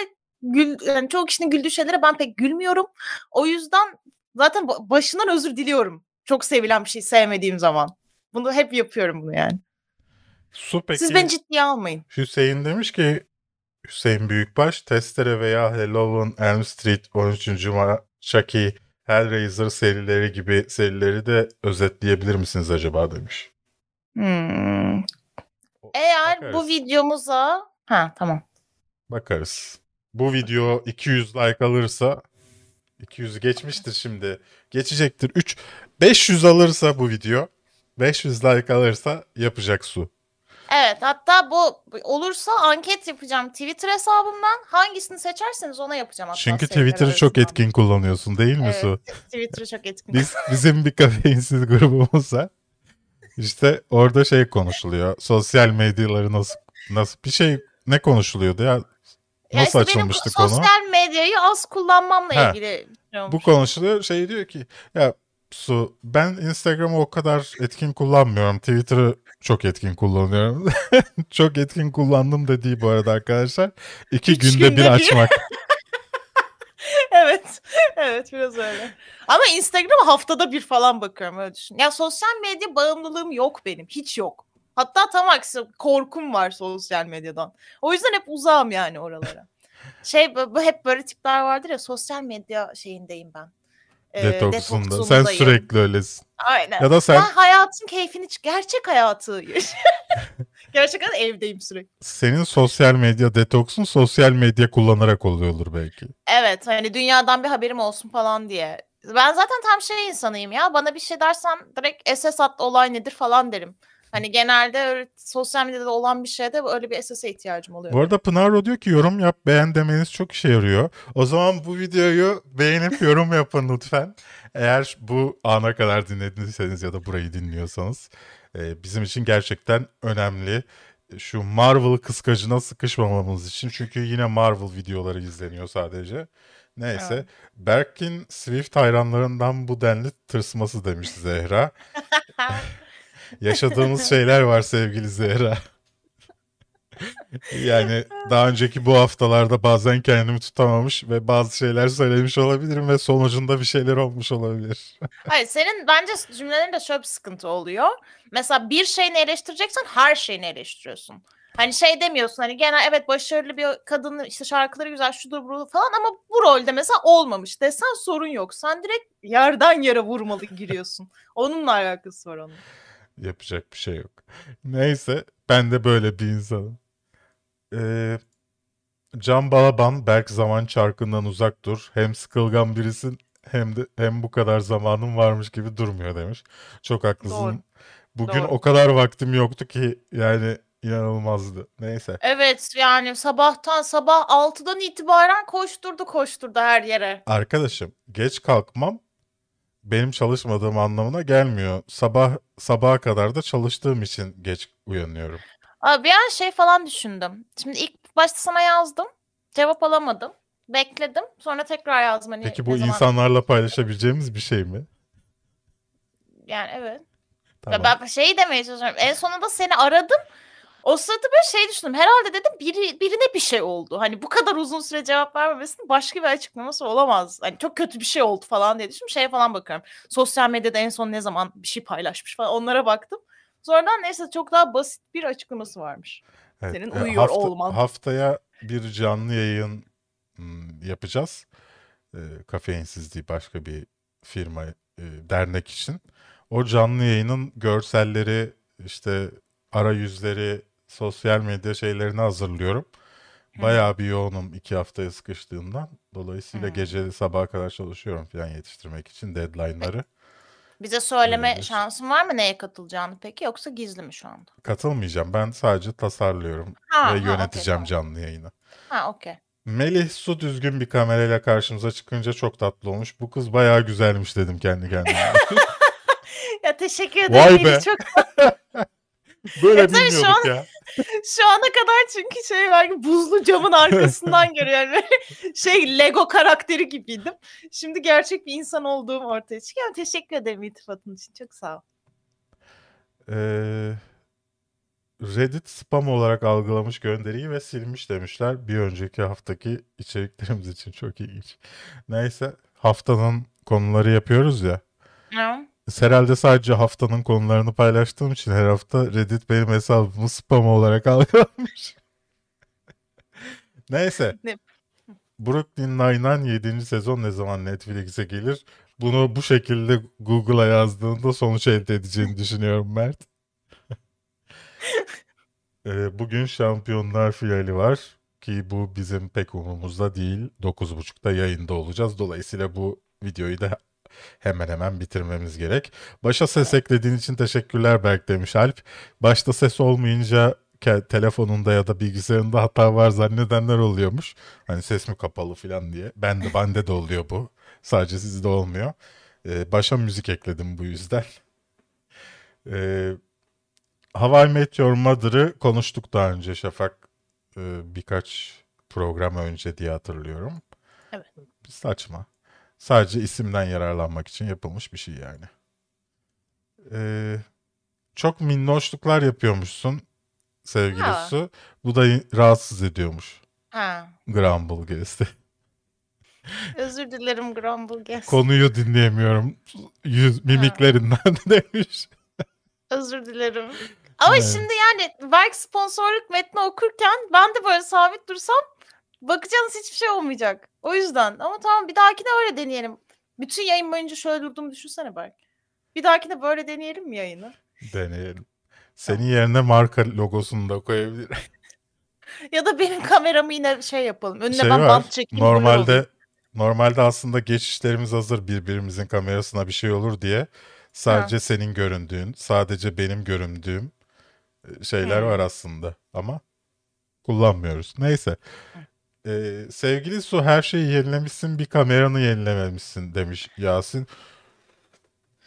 Gül, yani çoğu kişinin güldüğü şeylere ben pek gülmüyorum. O yüzden zaten ba- başından özür diliyorum. Çok sevilen bir şey sevmediğim zaman. Bunu hep yapıyorum bunu yani. Su peki Siz beni ciddiye almayın. Hüseyin demiş ki Hüseyin Büyükbaş Testere veya Hello on Elm Street 13. Cuma Chucky Hellraiser serileri gibi serileri de özetleyebilir misiniz acaba demiş. Hmm. Eğer bu Bakarız. videomuza... Ha tamam. Bakarız. Bu video 200 like alırsa 200 geçmiştir şimdi. Geçecektir. 3 500 alırsa bu video 500 like alırsa yapacak su. Evet hatta bu olursa anket yapacağım Twitter hesabımdan. Hangisini seçerseniz ona yapacağım hatta. Çünkü Twitter'ı çok etkin kullanıyorsun değil mi Evet. Su? Twitter'ı çok etkin. Biz bizim bir kafeinsiz grubumuz var. İşte orada şey konuşuluyor. Sosyal medyaları nasıl nasıl bir şey ne konuşuluyordu ya? Ya Nasıl işte benim açılmıştı konu? sosyal medyayı az kullanmamla Ha. ilgili. Bu konuşuluyor. Şey diyor ki ya Su ben Instagram'ı o kadar etkin kullanmıyorum. Twitter'ı çok etkin kullanıyorum. çok etkin kullandım dediği bu arada arkadaşlar. İki Üç günde, günde bir açmak. Evet. Evet biraz öyle. Ama Instagram'a haftada bir falan bakıyorum öyle düşün. Ya sosyal medya bağımlılığım yok benim. Hiç yok. Hatta tam aksi korkum var sosyal medyadan. O yüzden hep uzağım yani oralara. şey bu bu hep böyle tipler vardır ya sosyal medya şeyindeyim ben. Detoksunda. Sen sürekli öylesin. Aynen. Ya da sen Ben hayatın keyfini, gerçek hayatı. Gerçekten evdeyim sürekli. senin sosyal medya detoksun sosyal medya kullanarak oluyordur belki. Evet hani dünyadan bir haberim olsun falan diye. Ben zaten tam şey insanıyım ya. Bana bir şey dersen direkt SS at olay nedir falan derim. Hani genelde sosyal medyada olan bir şeyde öyle bir SS'e ihtiyacım oluyor. Bu arada Pınar diyor ki yorum yap beğen demeniz çok işe yarıyor. O zaman bu videoyu beğenip yorum yapın lütfen. Eğer bu ana kadar dinlediyseniz ya da burayı dinliyorsanız e, bizim için gerçekten önemli. Şu Marvel kıskacına sıkışmamamız için. Çünkü yine Marvel videoları izleniyor sadece. Neyse. Evet. Berk'in Swift hayranlarından bu denli tırsması demiş Zehra. Yaşadığımız şeyler var sevgili Zehra. yani daha önceki bu haftalarda bazen kendimi tutamamış ve bazı şeyler söylemiş olabilirim ve sonucunda bir şeyler olmuş olabilir. Hayır senin bence cümlelerinde şöyle bir sıkıntı oluyor. Mesela bir şeyini eleştireceksen her şeyini eleştiriyorsun. Hani şey demiyorsun hani genel evet başarılı bir kadın işte şarkıları güzel şudur bu falan ama bu rolde mesela olmamış desen sorun yok. Sen direkt yerden yere vurmalı giriyorsun. Onunla alakası var onun. Yapacak bir şey yok. Neyse ben de böyle bir insanım. Ee, Can Balaban Berk zaman çarkından uzak dur. Hem sıkılgan birisin hem de hem bu kadar zamanın varmış gibi durmuyor demiş. Çok haklısın. Doğru. Bugün Doğru. o kadar vaktim yoktu ki yani inanılmazdı. Neyse. Evet yani sabahtan sabah 6'dan itibaren koşturdu koşturdu her yere. Arkadaşım geç kalkmam benim çalışmadığım anlamına gelmiyor. Sabah sabaha kadar da çalıştığım için geç uyanıyorum. Aa, bir an şey falan düşündüm. Şimdi ilk başta sana yazdım. Cevap alamadım. Bekledim. Sonra tekrar yazdım. Hani Peki bu zaman- insanlarla paylaşabileceğimiz bir şey mi? Yani evet. Tamam. Ya ben şeyi demeye çalışıyorum. En sonunda seni aradım. O sırada böyle şey düşündüm. Herhalde dedim biri, birine bir şey oldu. Hani bu kadar uzun süre cevap vermemesinin başka bir açıklaması olamaz. Hani çok kötü bir şey oldu falan diye düşündüm. Şeye falan bakıyorum. Sosyal medyada en son ne zaman bir şey paylaşmış falan onlara baktım. Sonradan neyse çok daha basit bir açıklaması varmış. Evet, Senin e, uyuyor olman. Haftaya bir canlı yayın hmm, yapacağız. E, Kafeinsizliği başka bir firma, e, dernek için. O canlı yayının görselleri, işte arayüzleri, sosyal medya şeylerini hazırlıyorum. Bayağı bir yoğunum iki haftaya sıkıştığımdan. Dolayısıyla Hı. gece sabaha kadar çalışıyorum falan yetiştirmek için deadline'ları. Bize söyleme Öyledir. şansın var mı neye katılacağını peki yoksa gizli mi şu anda? Katılmayacağım. Ben sadece tasarlıyorum Ha, ve ha, yöneteceğim tamam. canlı yayını. Ha okey. Melih su düzgün bir kamerayla karşımıza çıkınca çok tatlı olmuş. Bu kız bayağı güzelmiş dedim kendi kendime. Ya teşekkür ederim. Vay be. Çok Böyle E tabii şu bilmiyorduk an- ya. Şu ana kadar çünkü şey belki buzlu camın arkasından görüyor. Yani şey Lego karakteri gibiydim. Şimdi gerçek bir insan olduğum ortaya çıkıyor. Ama teşekkür ederim iltifatın için. Çok sağ ol. Ee, Reddit spam olarak algılamış gönderiyi ve silmiş demişler. Bir önceki haftaki içeriklerimiz için çok ilginç. Neyse haftanın konuları yapıyoruz ya. Ya. Herhalde sadece haftanın konularını paylaştığım için her hafta Reddit benim hesabımı spam olarak algılamış. Neyse. Ne- Brooklyn Nine-Nine 7. sezon ne zaman Netflix'e gelir? Bunu bu şekilde Google'a yazdığında sonuç elde edeceğini düşünüyorum Mert. Ee, Bugün Şampiyonlar finali var ki bu bizim pek umurumuzda değil. 9.30'da yayında olacağız. Dolayısıyla bu videoyu da hemen hemen bitirmemiz gerek. Başa ses eklediğin için teşekkürler Berk demiş Alp. Başta ses olmayınca telefonunda ya da bilgisayarında hata var zannedenler oluyormuş. Hani ses mi kapalı falan diye. Ben de bende de oluyor bu. Sadece sizde olmuyor. Ee, başa müzik ekledim bu yüzden. Ee, How I Met Your Mother'ı konuştuk daha önce Şafak e, birkaç program önce diye hatırlıyorum. Evet. Saçma. Sadece isimden yararlanmak için yapılmış bir şey yani. Ee, çok minnoşluklar yapıyormuşsun sevgili Ha. Bu da rahatsız ediyormuş. Ha. Grumble Guest'i. Özür dilerim Grumble Guest. Konuyu dinleyemiyorum. Yüz mimiklerinden demiş. Özür dilerim. Ama Evet. şimdi yani belki sponsorluk metni okurken ben de böyle sabit dursam bakacağınız hiçbir şey olmayacak. O yüzden. Ama tamam bir dahakine öyle deneyelim. Bütün yayın boyunca şöyle durduğumu düşünsene belki. Bir dahakine böyle deneyelim mi yayını? Deneyelim. Senin yerine marka logosunu da koyabilirim. Ya da benim kameramı yine şey yapalım. Önüne Şey ben var. bant çekeyim. Normalde normalde aslında geçişlerimiz hazır birbirimizin kamerasına bir şey olur diye. Sadece senin göründüğün, sadece benim göründüğüm e, şeyler Hmm. var aslında ama kullanmıyoruz. Neyse. Ee, sevgili Su her şeyi yenilemişsin bir kameranı yenilememişsin demiş Yasin.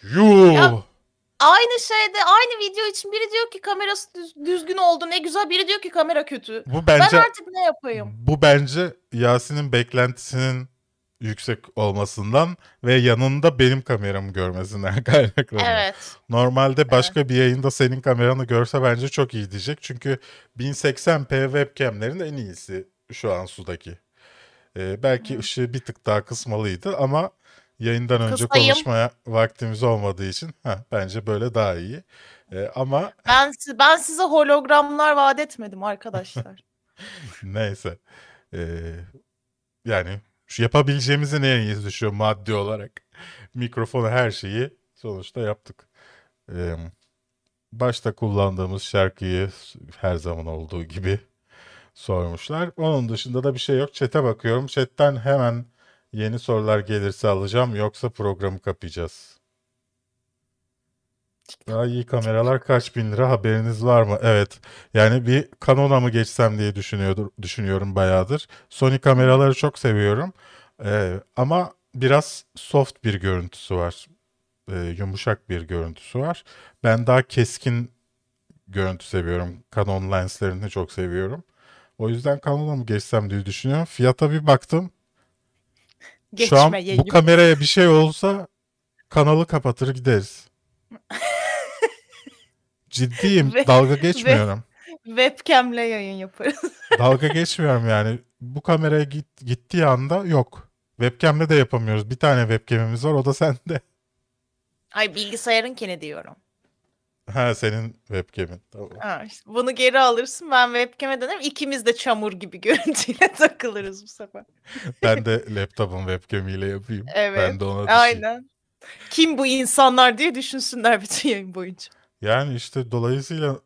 Yuh! Ya- Aynı şeyde aynı video için biri diyor ki kamerası düz- düzgün oldu ne güzel biri diyor ki kamera kötü. Bu Ben bence artık ne yapayım? bu bence Yasin'in beklentisinin yüksek olmasından ve yanında benim kameramı görmesinden kaynaklanıyor. Evet. Normalde başka bir yayında senin kameranı görse bence çok iyi diyecek. Çünkü 1080p webcamlerin en iyisi şu an sudaki. Ee, belki ışığı bir tık daha kısmalıydı ama yayından önce Kısayım. konuşmaya vaktimiz olmadığı için heh, bence böyle daha iyi. Ee, ama Ben ben size hologramlar vaat etmedim arkadaşlar. neyse. Ee, yani şu yapabileceğimizin en iyisi düşüyor maddi olarak. Mikrofonu her şeyi sonuçta yaptık. Ee, başta kullandığımız şarkıyı her zaman olduğu gibi sormuşlar. Onun dışında da bir şey yok. Chat'e bakıyorum. Chat'ten hemen yeni sorular gelirse alacağım. Yoksa programı kapayacağız. Daha iyi kameralar kaç bin lira haberiniz var mı? Evet. Yani bir Canon'a mı geçsem diye düşünüyordur, düşünüyorum bayağıdır. Sony kameraları çok seviyorum. Ee, ama biraz soft bir görüntüsü var. Ee, yumuşak bir görüntüsü var. Ben daha keskin görüntü seviyorum. Canon lenslerini çok seviyorum. O yüzden Canon'a mı geçsem diye düşünüyorum. Fiyata bir baktım. Şu an Geçmeyeyim. bu kameraya bir şey olsa kanalı kapatır gideriz. Ciddiyim. Ve- dalga geçmiyorum. Webcam'le yayın yaparız. Dalga geçmiyorum yani. Bu kameraya git, gittiği anda yok. Webcam'le de yapamıyoruz. Bir tane webcam'imiz var o da sende. Ay bilgisayarınkini diyorum. Ha senin webcam'in. Tamam. Ha, işte bunu geri alırsın ben webcam'e dönerim. İkimiz de çamur gibi görüntüyle takılırız bu sefer. Ben de laptopun webcam'iyle yapayım. Evet. Ben de ona düşeyim. Aynen. Kim bu insanlar diye düşünsünler bütün yayın boyunca. Yani işte dolayısıyla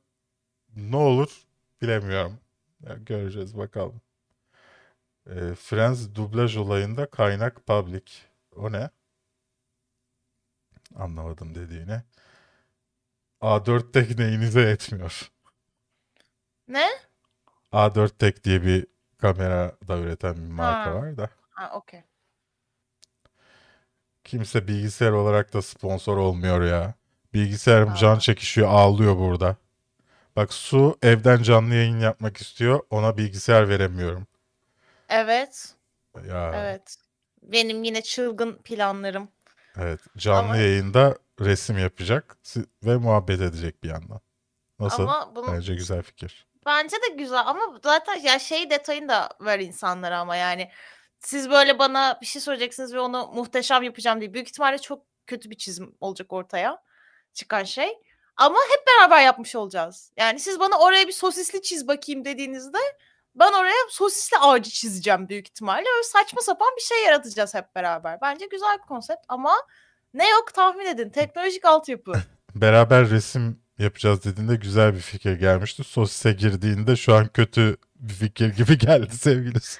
ne olur bilemiyorum. Ya göreceğiz bakalım. E, Friends dublaj olayında kaynak public. O ne? Anlamadım dediğini. A4 tek neyinize yetmiyor. Ne? A4 tek diye bir kamera da üreten bir marka Ha. var da. Ha okey. Kimse bilgisayar olarak da sponsor olmuyor ya. Bilgisayarım Aa. can çekişiyor, ağlıyor burada. Bak Su evden canlı yayın yapmak istiyor. Ona bilgisayar veremiyorum. Evet. Ya Evet. Benim yine çılgın planlarım. evet. Canlı Ama- yayında resim yapacak ve muhabbet edecek bir yandan. Nasıl? Ama bunu Bence güzel fikir. Bence de güzel ama zaten ya şey detayını da ver insanlara ama yani siz böyle bana bir şey söyleyeceksiniz ve onu muhteşem yapacağım diye büyük ihtimalle çok kötü bir çizim olacak ortaya çıkan şey. Ama hep beraber yapmış olacağız. Yani siz bana oraya bir sosisli çiz bakayım dediğinizde ben oraya sosisli ağacı çizeceğim büyük ihtimalle. Öyle saçma sapan bir şey yaratacağız hep beraber. Bence güzel bir konsept ama ne yok tahmin edin. Teknolojik altyapı. Beraber resim yapacağız dediğinde güzel bir fikir gelmişti. Sosise girdiğinde şu an kötü bir fikir gibi geldi sevgilisi.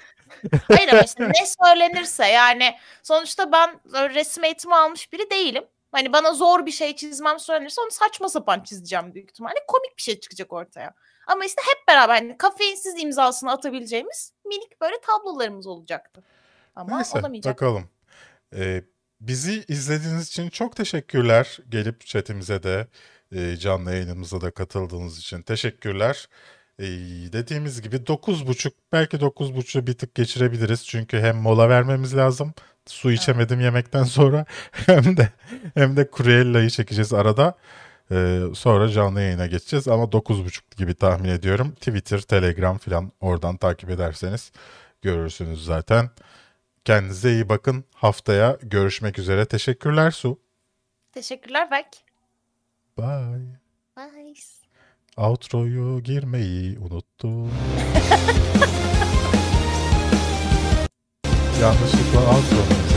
Hayır ama işte ne söylenirse yani sonuçta ben resim eğitimi almış biri değilim. Hani bana zor bir şey çizmem söylenirse onu saçma sapan çizeceğim büyük ihtimalle. Komik bir şey çıkacak ortaya. Ama işte hep beraber hani kafeinsiz imzasını atabileceğimiz minik böyle tablolarımız olacaktı. Ama Neyse olamayacak. bakalım. Ee, bizi izlediğiniz için çok teşekkürler. Gelip chatimize de e, canlı yayınımıza da katıldığınız için teşekkürler. Ee, dediğimiz gibi 9.30 belki 9.30'u bir tık geçirebiliriz. Çünkü hem mola vermemiz lazım. Su içemedim yemekten sonra hem de hem de Cruella'yı çekeceğiz arada. Ee, sonra canlı yayına geçeceğiz ama 9.30 gibi tahmin ediyorum. Twitter, Telegram falan oradan takip ederseniz görürsünüz zaten. Kendinize iyi bakın. Haftaya görüşmek üzere. Teşekkürler Su. Teşekkürler Berk. Bye. Bye. Outro'yu girmeyi unuttum. Yanlışlıkla outro